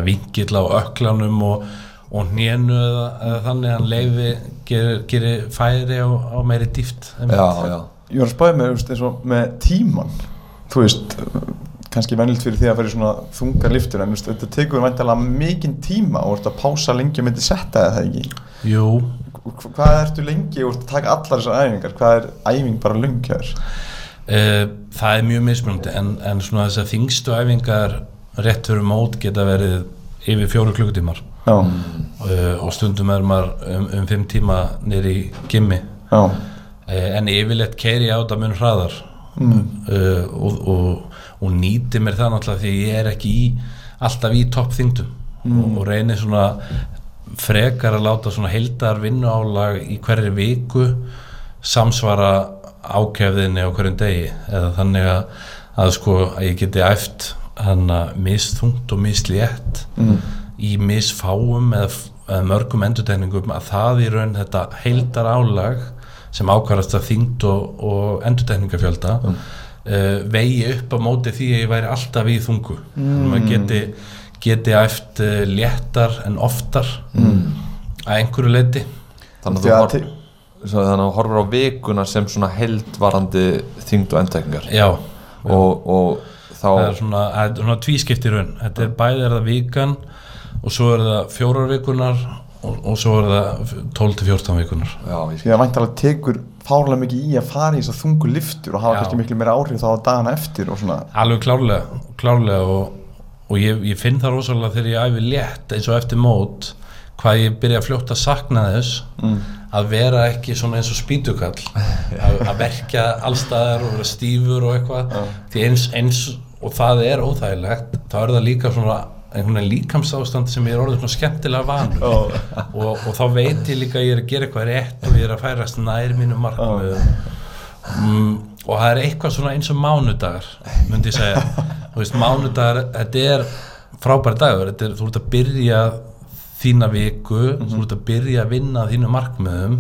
vingill á öklanum og, og hnénu eða, eða þannig að hann leifi gerir, gerir færi á, á meiri dýft já, já. Ég var að spáði með, eins og með tíman Þú veist, kannski vennilt fyrir því að fara í svona þungar liftur en veist, þetta tekur væntalega mikinn tíma og ert að pása lengi og myndi setja það ekki? Jú, Hva- Hvað ertu lengi og ert að taka allar þessar æfingar? Hvað er æfing bara lungjar? Uh, það er mjög mismunandi en, en svona þess að þingstu æfingar rétt fyrir mót geta verið yfir fjóru klukkutímar. Uh, og stundum er maður um, um fimm tíma nýri í gimmi. Uh, en yfirleitt keiri á þetta mun hraðar. Mm. og, og, og nýti mér það náttúrulega því ég er ekki í alltaf í toppþyngdum og, og reynir svona frekar að láta svona heildar vinnuálag í hverri viku samsvara ákefðinni á hverjum degi eða þannig að, að sko að ég geti æft hann að misþungt og mislétt Mm. í misfáum eða, eða mörgum endurtekningum að það í raun þetta heildar álag sem ákvarðast að þyngd og, og endurtekningafjölda mm. Vegi upp á móti því að ég væri alltaf í þungu. Mm. maður geti, geti æft uh, léttar en oftar mm. að einhverju leiti þannig að þú horfur á vikuna sem svona heldvarandi þyngd og endtekningar já, og, og þá það er svona, það er svona tvískipt í raun. Þetta er bæði er það vikan og svo er það fjórar vikunar og, og svo er það 12-14 vikunar. Já, ég Því að væntalega tekur fárlega mikið í að fara í þessar þungu liftur og hafa kannski miklu meira áhrif þá á dagana eftir og svona. Alveg klárlega, klárlega og, og ég, ég finn það rosalega þegar ég æfi létt eins og eftir mót hvað ég byrja fljótt að sakna þess mm. að vera ekki svona eins og spýtukall að, að verkja allstaðar og vera stífur og eitthvað. Því eins, eins og það er óþægilegt þá er það líka svona einhvern veginn líkamsástand sem ég er orðið svona skemmtilega van oh. og, og þá veit ég líka að ég er að gera eitthvað rétt og ég er að færast nær mínu markmiðum mm, og það er eitthvað svona eins og mánudagar myndi ég segja. Veist mánudagar, þetta er frábæri dagur, er, þú ert að byrja þína viku þú ert að byrja að vinna þínu markmiðum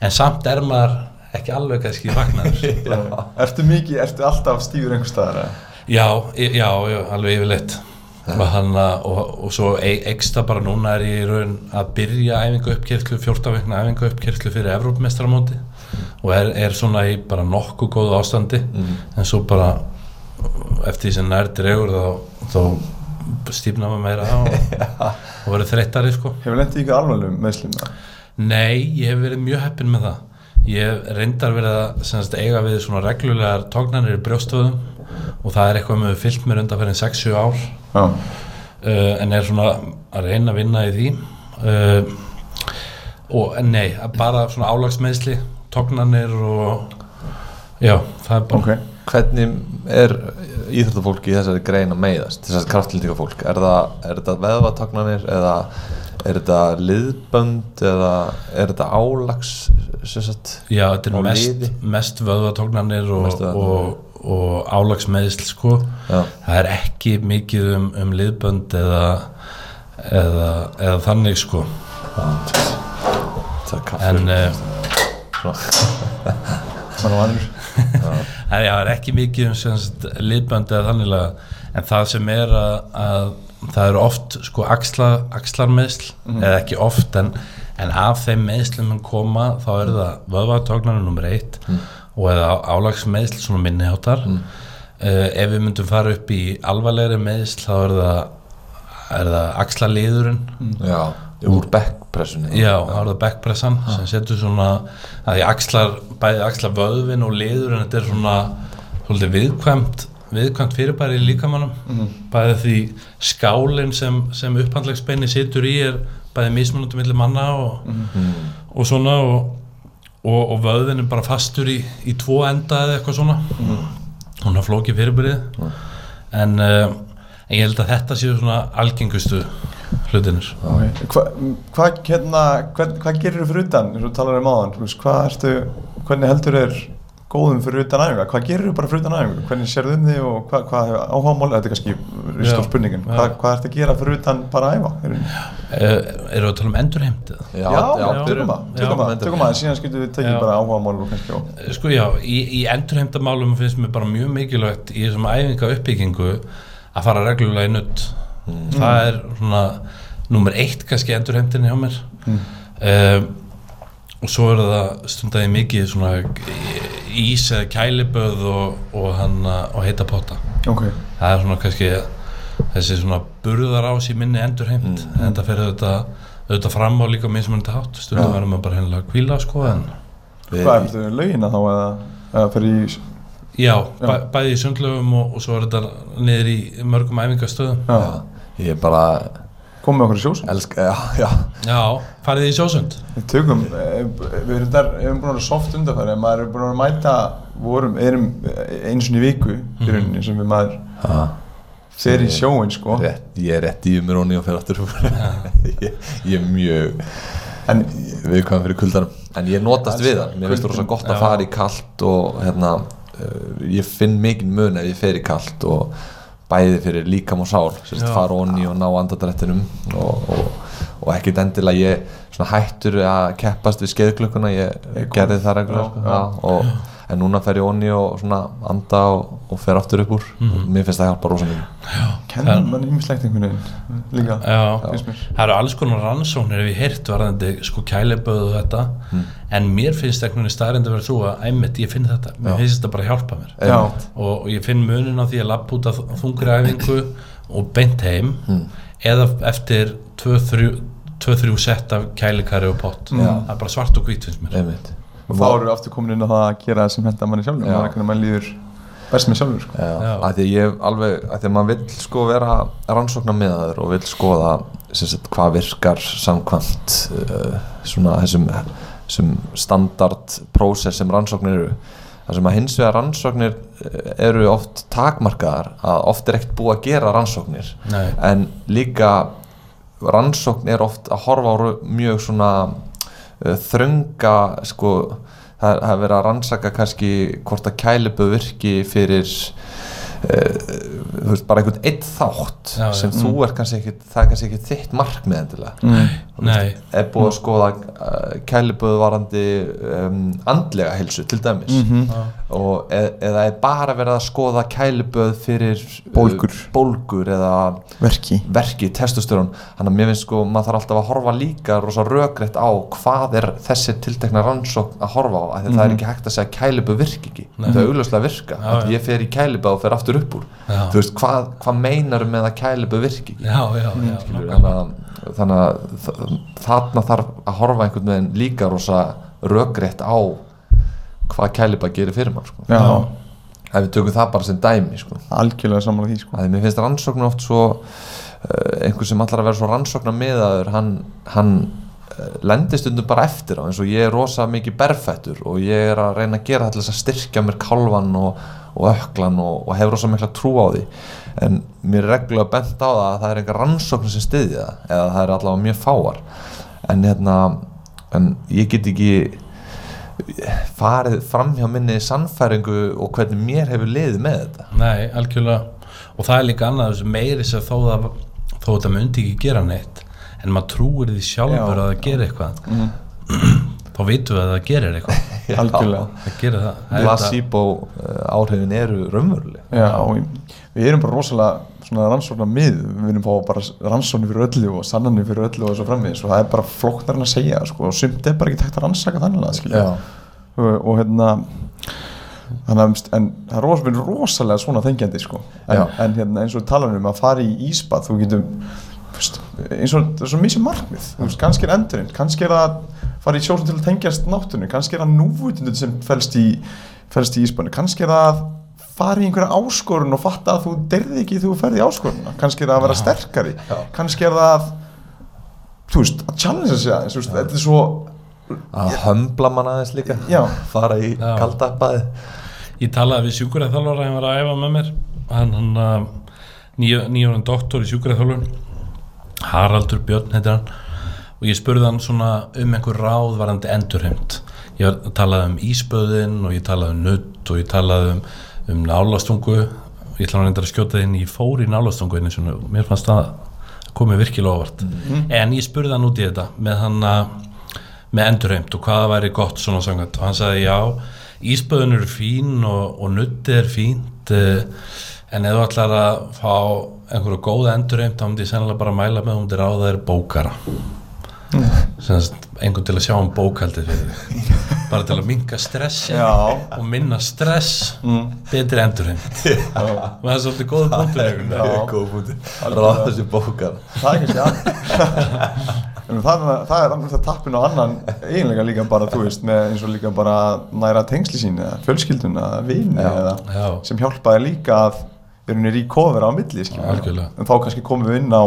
en samt er maður ekki alveg kannski fagnar Ertu mikið, ertu alltaf stífur einhver staðar? Já, já, já, alveg yfirleitt og, hana, og, og svo e- ekstra bara núna er ég í raun að byrja æfingu uppkjörklu, 14 vegna æfingu uppkjörklu fyrir Evrópmestramóti og er, er svona í bara nokkuð góðu ástandi. En svo bara eftir því sem nær dregur þá, þá stífna maður meira og, og verður þreyttari sko. Hefur lendið ykkur alvarlegum meðslum það? Nei, ég hef verið mjög heppinn með það. Ég reyndar verið að sem sagt, eiga við svona reglulegar tóknarnir í brjóstöðum og það er eitthvað með fyllt mér undan fyrir 6-7 ár uh, en er svona að reyna að vinna í því. Uh, og nei, bara svona álagsmeðsli tóknarnir og já, það er bara ok. Hvernig er íþróttafólki í þessari grein að meiðast þessari kraftlýtinga fólk er það, er þetta veðvatagnanir eða er þetta liðbönd eða er þetta álags sem sagt Já, þetta er mest, mest vöðvatóknarnir og, og, og álagsmeðsl sko. Já, það er ekki mikið um, um liðbönd eða, eða, eða þannig sko. En en já, það er ekki mikið um liðbönd eða þannig en það sem er að, að það eru oft sko axla, axlarmeðsl eða ekki oft en, en af þeim meðslum sem koma þá er það vöðvatóknarnir nummer eitt og eða álagsmeðsl svona minniháttar. Mm. ef við myndum fara upp í alvarlegri meðsl þá er það, er það axlaliðurinn. Já, úr backpressunni Já, það er það backpressan sem setur svona að axlar, bæði axlar vöðvin og liður en þetta er svona svolítið viðkvæmt viðkvæmt fyrirbæri í líkamannum bæði því skálinn sem, sem upphandlegsbeini situr í er bæði mismunandi milli manna og, og svona og, og, og vöðvin er bara fastur í, í tvo enda eða eitthvað svona. Hún har flókið fyrirbærið en, uh, en ég held að þetta séu svona algengustu hlutinir okay. Hvað hva, hérna, hvern, hva gerir þú fyrir utan þú talar um áðan? Hvernig heldur þér góðum fyrir utan æfinga, hvað gerir þú bara fyrir utan æfinga hvernig sérðu um þig og hvað, hvað áhugamál, þetta er kannski Já, stór spurningin hvað, hvað ertu að gera fyrir utan bara að æfa? Í rauninni? uh, Eru að tala um endurheimtið? já, já, já, tökum að, tökum að, síðan skiltum við tekið bara áhugamál og kannski á Sko já, í, í endurheimtamálum finnst mér bara mjög mikilvægt í þessum æfinga uppbyggingu að fara reglulega í nutt það er svona nummer eitt kannski endurheimtin hjá mér. Mm. Og svo er það stundaði mikið svona ís eða kæliböð og, og, hann, og heita potta. Ok, það er svona kannski þessi svona burðarás í minni endurheimt. En þetta fer auðvitað, auðvitað fram á líka mismunandi hátt. Stundum verðum við bara hennilega að kvíla sko en hvað ertu lögina þá eða, eða fyrir í Já, bæ, bæði í sundlöfum og, og svo er þetta niður í mörgum æfingastöðum. Já, já, ég er bara komið okkur í sjós elska, já, já. Já, farið í sjósund? Við tökum, eh, við erum þar, við erum búin að vera soft undanfæri, maður er búin að mæta, vorum, erum einu sinni í viku í rauninni sem við maður Já, fer í sjóin sko. rétt, ég er rétt í mér og fyrir aftur ég, ég er mjög En viðkvæm fyrir kuldanum. En ég notast við það, mér finnst það rosa gott að Já. fara í kalt og hérna uh, ég finn mikinn mun ef ég fer í kalt og bæði fyrir líkam og sál sérst, fara onni og ná andadrættinum og, og, og ekkit endilega ég hættur að keppast við skeiðklökkuna, ég, kom. gerði það reglulega og, en núna fer ég onni og svona anda og, og fer aftur upp úr. Og mér finnst það hjálpa rosa mikið. Kennum mann ímislegt einhvern veginn líka, Já, finnst mér. það eru alls konar rannsóknir ef ég heyrt varðandi sko kæliböð og þetta. En mér finnst einhvern veginn staðrind að vera þú að einmitt ég finn þetta, mér finnst þetta bara að hjálpa mér. Já, og, og ég finn munin á því að lappa út af þungri æfingu og beint heim. Eða eftir 2-3 sett af kælikari og pott. Það er bara svart og hvít finnst mér. Einmitt og þá erum við aftur komin inn á það að gera það sem henda manni sjálfur, Já. maður hvernig mann líður best með sjálfur sko. Að því að ég alveg, að því að maður vill sko vera rannsóknar með það og vill skoða sagt, hvað virkar samkvæmt uh, svona þessum, þessum standard prósess sem rannsóknir eru það sem að hins vegar rannsóknir eh, eru oft takmarkaðar að oft er ekkert búið að gera rannsóknir Nei. en líka rannsókn er oft að horfa á mjög svona uh, þrönga sko, það er verið að rannsaka kannski hvort að kæliböð virki fyrir uh, þú veist, bara einhvern einn þátt Já, sem þú er kannski ekkit það er kannski ekkit þitt markmið endilega. Mm. Nei, er búið að skoða uh, kæliböð varandi um, andlega heilsu til dæmis. Mhm. og e eða er bara verið að skoða kæliböð fyrir uh, Bólgur. bólgur eða verki. verki, testostyrun þannig að mér finnst sko, maður þarf alltaf að horfa líka rosa rökrétt á hvað er þessi tiltekna rannsókn að horfa á af því að það er ekki hægt að segja að kælibu virki ekki. Nei. það er augljóslega virka, Já, já. ég fer í kælibu og fer aftur upp úr. Já. þú veist, hvað, hvað meinar með að kælibu virki ekki? Já, þannig að, þannig að þarna þarf að horfa einhvern veginn líka rosa rökrétt á hvað kæliba gerir fyrir mann sko. Ef við tökum það bara sem dæmi sko. algjörlega samanlega því sko. að mér finnst rannsókn oft svo uh, einhver sem allar að vera svo rannsóknar miðaður hann, hann uh, lendir stundum bara eftir á eins og ég er rosa mikið berfættur og ég er að reyna að gera til þess að styrkja mér kálvan og, og öklan og, og hefur rosa mikla trú á því. En mér er reglulega bent á það að það er einhver rannsókn sem styðja það eða það er allavega mjög fáar. En hérna en ég get ekki farið fram hjá minni sannfæringu og hvernig mér hefur liðið með þetta. Nei, algjörlega. Og það er líka annað þessu meiri sem þó það þó þetta myndi ekki gera neitt en maður trúir því sjálfur Já. að það gerir eitthvað. Mhm. þá vitum við að það gerir eitthvað. Algjörlega. Það gerir það, placebo uh, áhrifin eru raunveruleg. Við erum bara rosalega svona rannsóknar mið, við fá bara rannsóknir fyrir öllu og sannanir fyrir öllu og svo framvegis. Og það er bara flokknar en að segja sko, og sumt er bara ekki tækt að rannsaka þannig og, og hérna þannig að en það er ros, við erum rosalega svona þengjandi sko. En, en hérna eins og talar um að fara í ísbað þú getum, veist, eins og það er svo misið markmið. Þú veist, kannski er endurinn, kannski er það fara í sjósum til að tengjast náttúrunni kannski er það núvutundin sem fælst í fælst í íspannu, kannski er það fara í einhverja áskorun og fatta að þú derði ekki þú ferði í áskorunna kannski er það að vera sterkari. Kannski er það þú veist, að challenge sig veist, þetta er svo að hömbla mann aðeins líka. Já. fara í Já. kalda baði Ég talaði við sjúkuræðþjálfara hann var að æfa með mér. Hann, hann nýjóran doktor í sjúkuræðþjálfun Haraldur Björn heitir hann. Og ég spurði hann svona um einhver ráð varandi endurheimt. Ég talaði um íspöðin og ég talaði um nutt og ég talaði um, um nálastungu. Ég ætla hann reyndar að skjóta inn ég fór í nálastungu einu svona, mér fannst það komið virkilega óvart. En ég spurði hann út í þetta með hann að með endurheimt og hvaða væri gott svona sangat og hann sagði já, íspöðun eru fín og, og nutti er fínt uh, en ef þú ætlar að fá einhverju góða endurheimt þá myndi ég sennilega bara mæla með um þér á það er bókara. Sennast, einhvern til að sjá um bókaldið fyrir þig. Bara til að minka stressi Já. og minna stress. Betri endurheimt. Og það er svolítið góð punktur búti ráða þessi bókar það er að En það, það er annars að tappin á annan eiginlega líka bara, þú veist, með eins og líka bara næra tengsli sín eða fjölskyldun eða vini sem hjálpaði líka að í kofur á milli, en þá kannski komum við inn á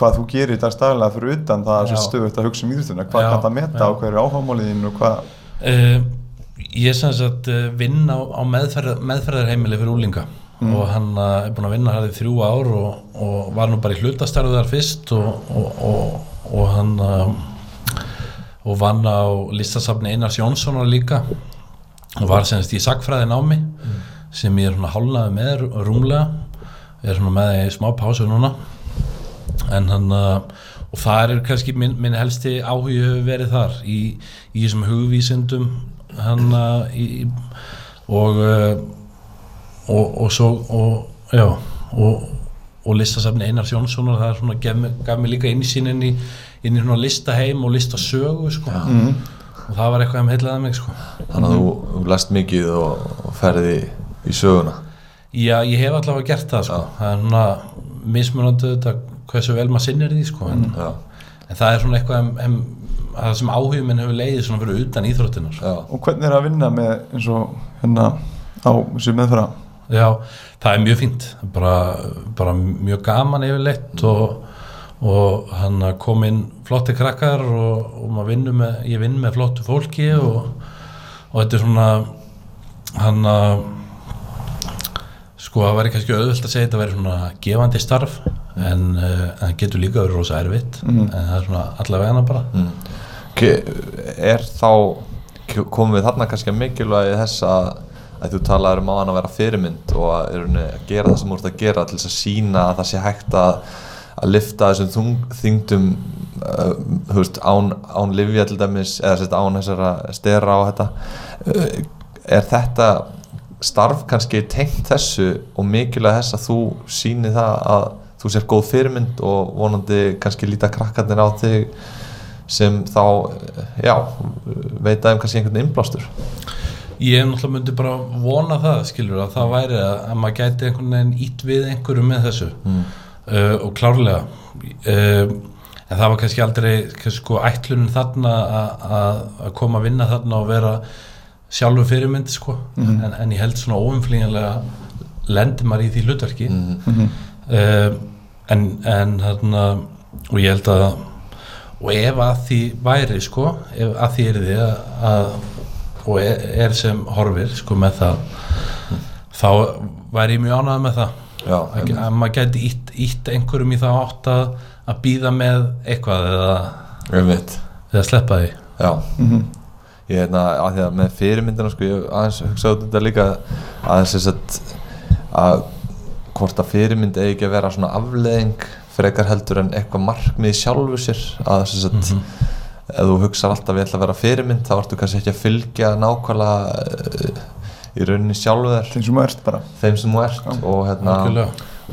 hvað þú gerir í dagstæðilega fyrir utan það er stöðugt að hugsa um íþjóttuna hvað Já, kann það meta já. og hver er áhámáliðin og hvað Uh, ég sem sagt uh, vinn á, á meðferð, meðferðarheimili fyrir úlinga og hann uh, er búinn að vinna hæði þrjú ár og, og var nú bara í hlutastarðu þar fyrst og, og, og, og hann uh, og vann á listasafni Einars Jónssonar líka. Og var semst í sagfræði námi sem ég er svona hálnaði með rú- rúmlega er svona með í smá pásu núna en hann uh, og það er kannski minn, minn helsti áhugi hefur verið þar í, í þessum hugvísindum hann uh, í, og, uh, og og svo og já og, og listasafni Einars Jónssonar það er svona gaf, mig- gaf mér líka inn í sín inn í, inn í svona listaheim og listasögu sko. og það var eitthvað að heilaði mig sko. þannig að þú, lest mikið og ferði í, söguna? Já, ég hef allavega gert það sko. það er svona mismunandi hversu vel maður sinnir því sko. en, en það er svona eitthvað em, em, það sem áhugum minn hefur leiðið svona fyrir utan íþróttinar já, og hvernig er að vinna með eins og hérna á þessu meðfæra Já, það er mjög fínt. Bara, bara mjög gaman yfirleitt og, og hann kom inn flotti krakkar og, og með, ég vinn með flottu fólki og, og þetta er svona hann að sko það væri kannski auðvöld að segja þetta væri svona gefandi starf en uh, það getur líka verið rosa erfitt en það er svona allavega hana bara. Mm. Er þá komum við þarna kannski að mikilvægi þess að, að þú talaður um á hann að vera fyrirmynd og að, rauninni að gera það sem þú ert að gera til þess að sína að það sé hægt að að lifta þessum þung, þyngdum uh, veist, án, án livja til dæmis eða sérst án þessara stera á þetta. Uh, er þetta starf kannski tengt þessu og mikilvæg þess að þú síni það að þú sér góð fyrirmynd og vonandi kannski líta krakkarnir á þig sem þá, já, veit að um kannski einhvern innblástur Ég náttúrulega myndi bara vona það skilur að það væri að, að maður gæti einhvern veginn ít við einhverju með þessu mm. uh, og klárlega uh, en það var kannski aldrei kannski sko ætlunin þarna að koma að vinna þarna og vera sjálfur fyrirmynd sko. En, en ég held svona óumflýjanlega lendir maður í því hlutverki. Mm. uh, en, en þarna og ég held að og ef að því væri sko ef að því er því að, að og er, er sem horfir sko með það þá væri ég mjög ánægð með það. Já, að, að maður gæti ítt, ítt einhverjum í það átt að, að býða með eitthvað eða, eða sleppa því. Já, ég hérna að því að með fyrirmyndina sko, ég aðeins hugsaði um þetta líka aðeins þess að að hvort að fyrirmynd eigi ekki að vera svona afleðing frekar heldur en eitthvað markmið sjálfu sér að þess að ef þú hugsar alltaf ég ætla að vera fyrirmynd þá ertu kannski ekki að fylgja nákvæmlega uh, í rauninni sjálfu þér. Þeim sem þú ert bara. Þeim sem þú ert og, hérna,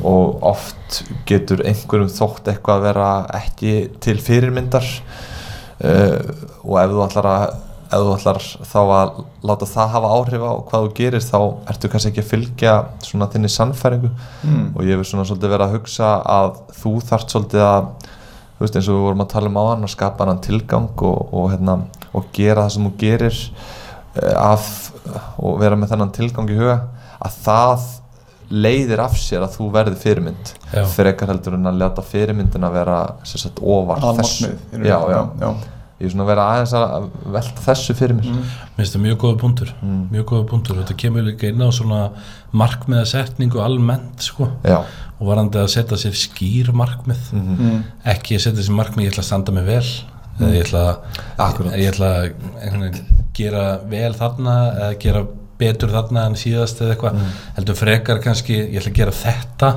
og oft getur einhverjum þótt eitthvað að vera ekki til fyrirmyndar uh, og ef þú ætlar að ef þú ætlar þá að láta það hafa áhrif á hvað þú gerir þá ertu kannski ekki að fylgja svona þinni sannfæringu Mm. og ég hefur svona svolítið verið að hugsa að þú þarft svolítið að þú veist eins og við vorum að tala um á hann að skapa hann tilgang og, og, hérna, og gera það sem þú gerir eh, af, og vera með þennan tilgang í huga að það leiðir af sér að þú verði fyrirmynd Já. frekar heldur en að láta fyrirmyndin að vera sagt ofar þessu Almarkmið já, já, já. Ég er svona að vera aðeins að velta þessu fyrir mér. Mm. Mér finnst það mjög góða punktur. Mjög góða punktur. Og þetta kemur líka inn á svona markmiðasetningu almennt sko. Já, og varandi að setja sér skýr markmið. Mm. ekki að setja sér markmið ég ætla að standa mig vel. Eða ég ætla, Akkúrat. ég ætla að gera vel þarna eða gera betur þarna en síðast eða eitthvað. Heldur frekar kannski ég ætla að gera þetta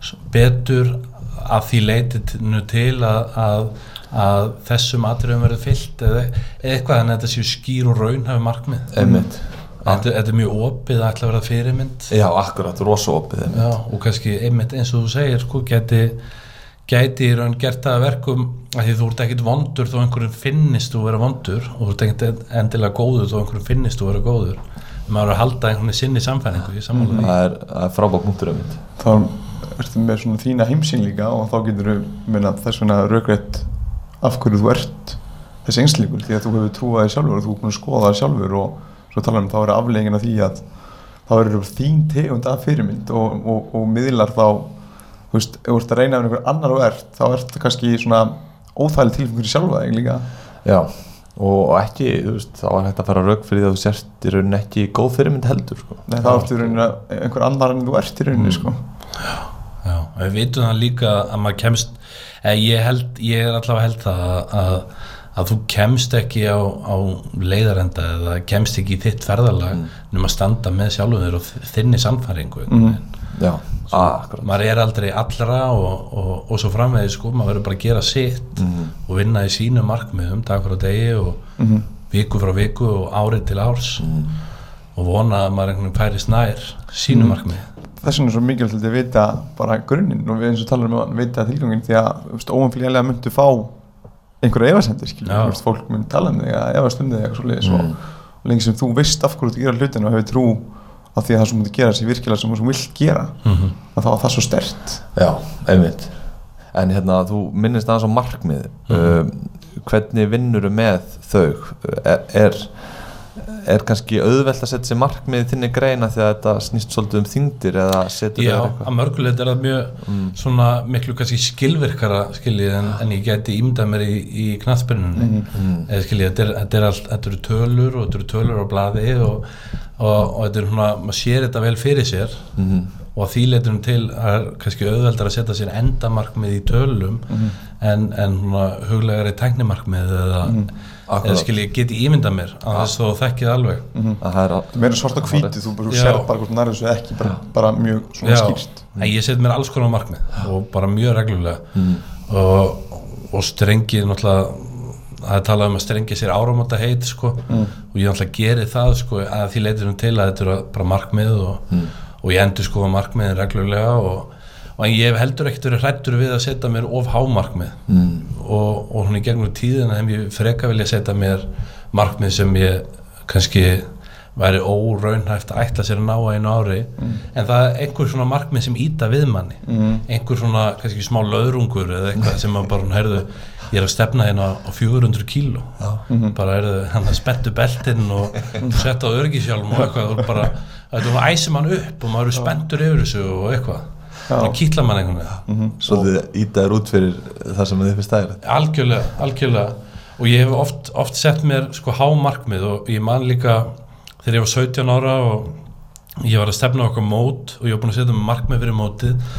s- betur að því leitinu til að, að, að þessum atriðum verður fyllt eða, eitthvað en þetta séu skýr og raun hafi markmið. Einmitt. Þetta, þetta er mjög opið að ætla að vera fyrirmynd. Já, akkurat, rosa opið einmitt. Já, og kannski einmitt eins og þú segir sko, geti, gæti í raun gert það að verkum að því þú ert ekkit vondur þó einhverjum finnist þú vera vondur og þú ert ekkit endilega góður þó einhverjum finnist þú vera góður. Maður að halda einhvern veginn sinni samfæringu í sammála það er, það er frábæk punktur einmitt. Þá ertu með svona þína heimsýn líka og þá getur þú meina þess vegna raugrætt af hverju þú ert þessi einsleikur því að þú hefur trúað þér sjálfur og þú er búin að skoða þér sjálfur og svo tala um þá er afleggin af því að þá verður þín tegund af fyrirmynd og, og, og miðlar þá þú veist, ef þú ert að reyna af einhver annar og ert þá ert það kannski svona óþægileg tilfengur í sjálfa þig líka já, og, ekki, þú veist, þá er hægt að fara rauk fyrir því að þú sért í rauninni ekki góð fyrirmynd heldur sko. Nei, þá ertu í rauninni einhver annar en þú ert í rauninni sko. Já, og við vitum það líka að maður kemst ég held, ég er allavega held að, að, að þú kemst ekki á, á leiðarenda eða kemst ekki í þitt ferðalag mm. nema að standa með sjálfum þér og þinni samfæringu mm. já, akkurat. maður er aldrei allra og, og, og svo framvegið sko, maður verður bara að gera sitt og vinna í sínu markmiðum dag frá degi og viku frá viku og árið til árs og vona að maður einhvern veginn færist nær sínu markmið þess vegna er svo mikilvægt að vita bara grunninn. Og við eins og talar um að vita tilgangin því að óumflýjanlega myndu fá einhverja veist, fólk mynd tala um þig að efast um þig eitthvað svoleiðis og, og lengi sem þú veist af hverju þú gera hlutin og hefur trú að því að það sem þú gera sé virkilega sem þú vilt gera Mhm. að þá var það svo stert já, einmitt. En hérna, þú minnist aðeins á markmið um, hvernig vinnur með þau? Er, er, er kannski auðvelt að setja sér markmið í þinni greina því að þetta snýst svolítið um þingdir eða setur Já, að mörgulegt er það mjög svona miklu kannski skilvirkara skiljið en, en ég geti ímyndað mér í, í knattspyrnunni. Eða skiljið, þetta, er, þetta, er allt, þetta eru tölur og þetta eru tölur á blaði og, og, og þetta er svona, maður sér þetta vel fyrir sér Mhm. og því leiturum til að kannski auðveldar að setja sér endamarkmið í tölum en, en svona huglegari tæknimarkmið eða, eða Akkurat. skiljið, geti ímyndað mér að þess að þú þekkið alveg. Að það er að það meira svart á hvíti, þú bara sér bara hvort nærið svo ekki bara, bara mjög svona Já, skýrt. En ég set mér alls konar markmið og bara mjög reglulega. Og, og strengið náttúrulega það er talað um að strengja sér áramóta heit sko, og ég náttúrulega geri það sko, að því leitur um til að þetta eru bara markmið og, og ég endur sko markmiðin reglulega og, og ég hef heldur ekkert verið hrættur við að setja mér of hámarkmið mm. og, og hún í gegnum tíðina hef ég freka vilja setja mér markmið sem ég kannski væri óraunhæft að ætla sér að ná að einu ári. En það er einhver svona markmið sem íta við manni. Einhver svona kannski smá löðrungur eða eitthvað sem maður bara heyrðu ég er að stefna hérna á 400 kíló. Bara heyrðu hann að spettu beltinn og setja á örgisjálm og eitthvað. Og bara, æsir mann upp og maður er spenntur yfir þessu og eitthvað það kýtla mann einhvern veginn. Svolítið ítaður út fyrir það sem þið finnst stæðilegt. Algjörlega, algjörlega. Og ég hef oft, oft sett mér sko hámarkmið og ég man líka þegar ég var 17 ára og ég var að stefna okkur mót og ég var búin að setja mér markmið fyrir mótið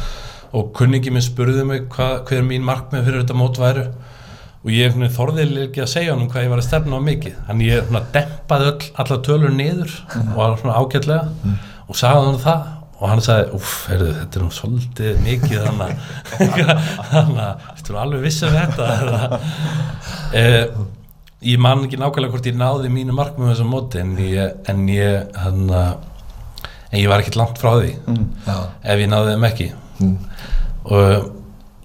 og kunningi minn spurði mig hva, hver mín markmið fyrir þetta mót væru. Og ég einhvern veginn þorði ekki að segja honum hvað ég var að stefna á mikið. Þannig ég dempaði öll, alla tölur niður og var svona ágætlega og sagði hann það og hann sagði, uff, heyrðu, þetta er nú svolítið mikið þannig að þetta er alveg vissið við þetta? Eh, ég man ekki nákvæmlega hvort ég náði mínu markmið þessum móti en ég, en ég hann en ég var ekkert langt frá því já, ef ég náði þeim ekki. Og,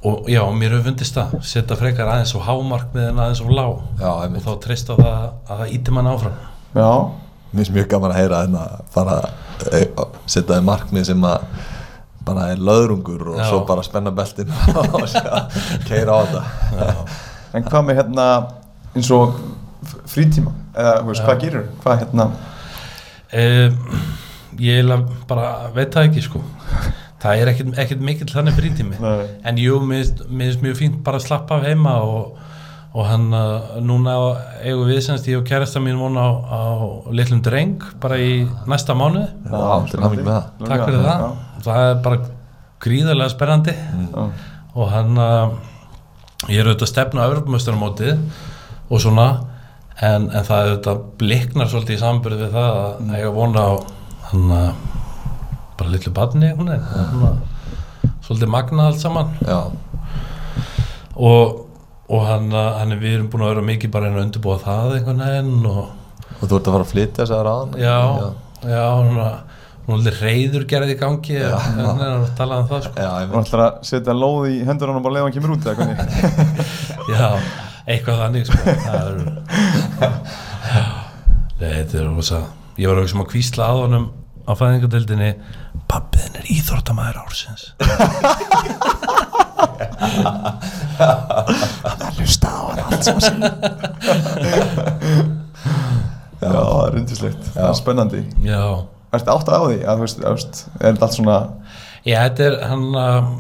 og já, mér hefur fundist það setja frekar aðeins og hámark með en aðeins og lág. Já, og þá treysta það að það íti mann áfram. Já, Mér finnst mjög gaman að heyra hérna bara eh, setja þið markmið sem að bara er löðrungur og Já. svo bara spenna beltin og keira á þetta. En hvað með hérna eins og frítíma? Eða þú veist, hvað gerir hvað hérna? Um, ég bara veit það ekki sko. Það er ekkert, ekkert mikill þannig frítími. Nei. en jú, mér finnst mjög fínt bara að slappa af heima og, og hann uh, núna eigum við semst ég og kærasta mín vona á, á litlum dreng bara í næsta mánuði. Já, til hamingju með það. takk fyrir það. Já. það er bara gríðarlega sperrandi Já. og hann uh, ég er auðvitað að stefna á Evropamöstunarmótið og svona en, en það er auðvitað bliknar svolítið í sambyrði við það að eiga vona á hann uh, bara litlu barni hún er svolítið magnað allt saman. Já, og, og hann, uh, hann er við erum búin að vera mikið bara einn að undirbúa það einhvern veginn og og þú ert að fara að flytja þess að ráðan já, já, hún er hún er reyður gerði í gangi Já. hann er að tala um það sko Já, ég og ætlar að setja lóð í hendur hann og bara leiða hann kemur út eða hvernig Já, eitthvað þannig sko. Það er Já. Nei, þetta er rosa Ég var auðvitað sem að kvísla að honum á fæðingadeildinni Pappiðin er íþróttamæður ársins hlusta á hann allt sem að segja Já, það er rindislegt það er spennandi. Já, Ertu átt að á því? Að þú veist, þú veist, er þetta allt svona Já þetta er hann um,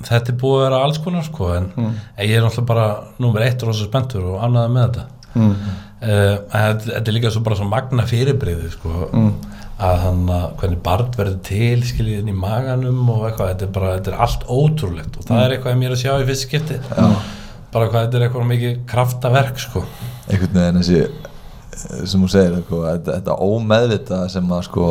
Þetta er búið að vera alls konar sko en Mm. en ég er náttúrulega bara númer eitt rosa spenntur og ánæða með þetta. Mm. uh, þetta, þetta er líka svo bara svo magna fyrirbreyði sko, Mm. Að hann að hvernig barn verður til skiljið inn í maganum og eitthvað, þetta er bara, þetta er allt ótrúlegt og það er eitthvað að mér að sjá í fyrst skipti Já. bara hvað þetta er eitthvað mikið kraftaverk sko einhvern veginn þessi sem þú segir, sko, þetta, þetta ómeðvita sem að sko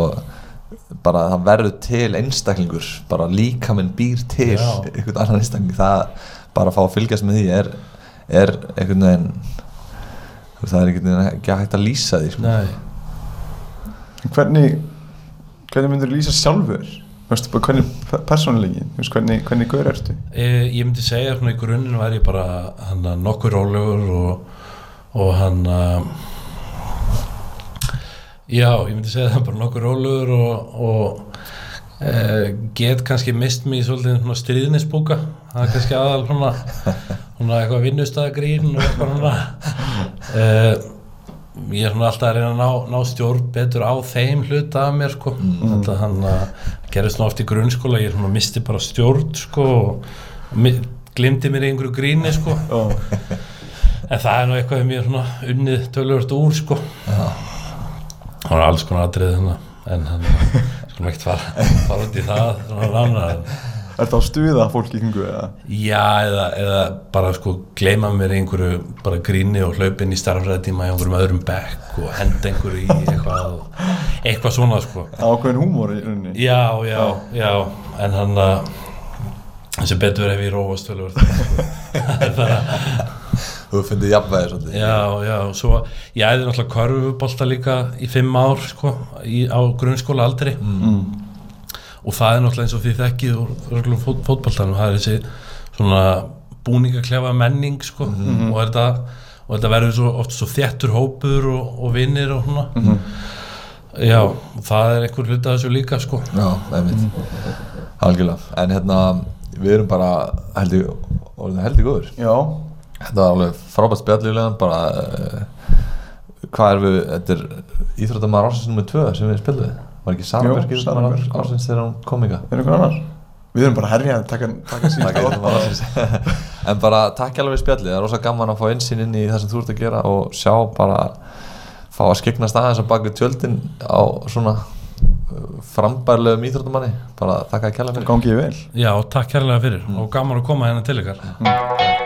bara það verður til einstaklingur bara líka minn býr til Já. einhvern annan einstakling það bara að fá að fylgjast með því er, er einhvern veginn það er einhvern veginn ekki hægt að lýsa því sko. Nei. Hvernig hvernig myndur þú lýsa sjálfur? Hvernig pe- persónulegin Þú veist, hvernig, hvernig gaur ertu? E, ég myndi segja svona í grunninn væri ég bara hann að nokkur rólegur og, og hann að já, ég myndi segja það bara nokkur rólegur og, og e, get kannski mist mig í svolítið stríðnisbúka það er kannski aðal svona, svona eitthvað vinnustæðagrín og eitthvað svona. E, ég er svona alltaf að reyna að ná, ná stjórn betur á þeim hluta af mér sko. Þetta hann að gerist nú oft í grunnskóla ég svona misti bara stjórn sko og glimti mér einhverju gríni sko. Oh. en það er nú eitthvað sem ég er svona unnið tölvört úr sko. Það var alls konar þannig en hann skulum ekkert fara, fara út í það svona ránar en Ertu á stuða fólk í kringu eða? Já, eða, eða bara sko gleyma mér einhverju bara gríni og hlaupa inn í starfræðtíma í einhverjum öðrum bekk og henda einhverju í eitthvað eitthvað svona sko. Ákveðin húmor í rauninni? Já, já, já. En hann að sem betur hef ég róast tölvöld það er bara þú finnir jafnvæði svolítið. Já, já, svo ég æði náttúrulega körfubolta líka í fimm ár sko, í, á grunnskóla aldri mm. Og það er náttúrulega eins og því þekkið og röglum fót, fótboltanum, það er þessi svona búningaklefa menning sko, og, þetta, og þetta verður svo, oft svo þéttur hópur og, og vinnir og svona. Já, og það er einhver hluti af þessu líka sko. Já, einmitt. Algjörlega, en hérna við erum bara heldig, orðin heldig góður. Já, Þetta var alveg frábært spjallilega bara uh, hvað er við, þetta er íþróttamæður ársins nummer 2 sem við spilum var ekki íþróttamæður Björk, já. ársins þegar hún kom ykkar er einhver annar? Við erum bara að herja taka, taka síðan Takk ársins. En bara takk alveg spjallið, það er rosa gaman að fá einsinn inn í það sem þú ert að gera og sjá bara fá að skiknast aðeins að baka tjöldin á svona uh, frambærlegum íþróttamanni. Bara þakka að kella fyrir. Gangi ég vel. Já, takk kærlega fyrir og gaman að koma hérna til ykkar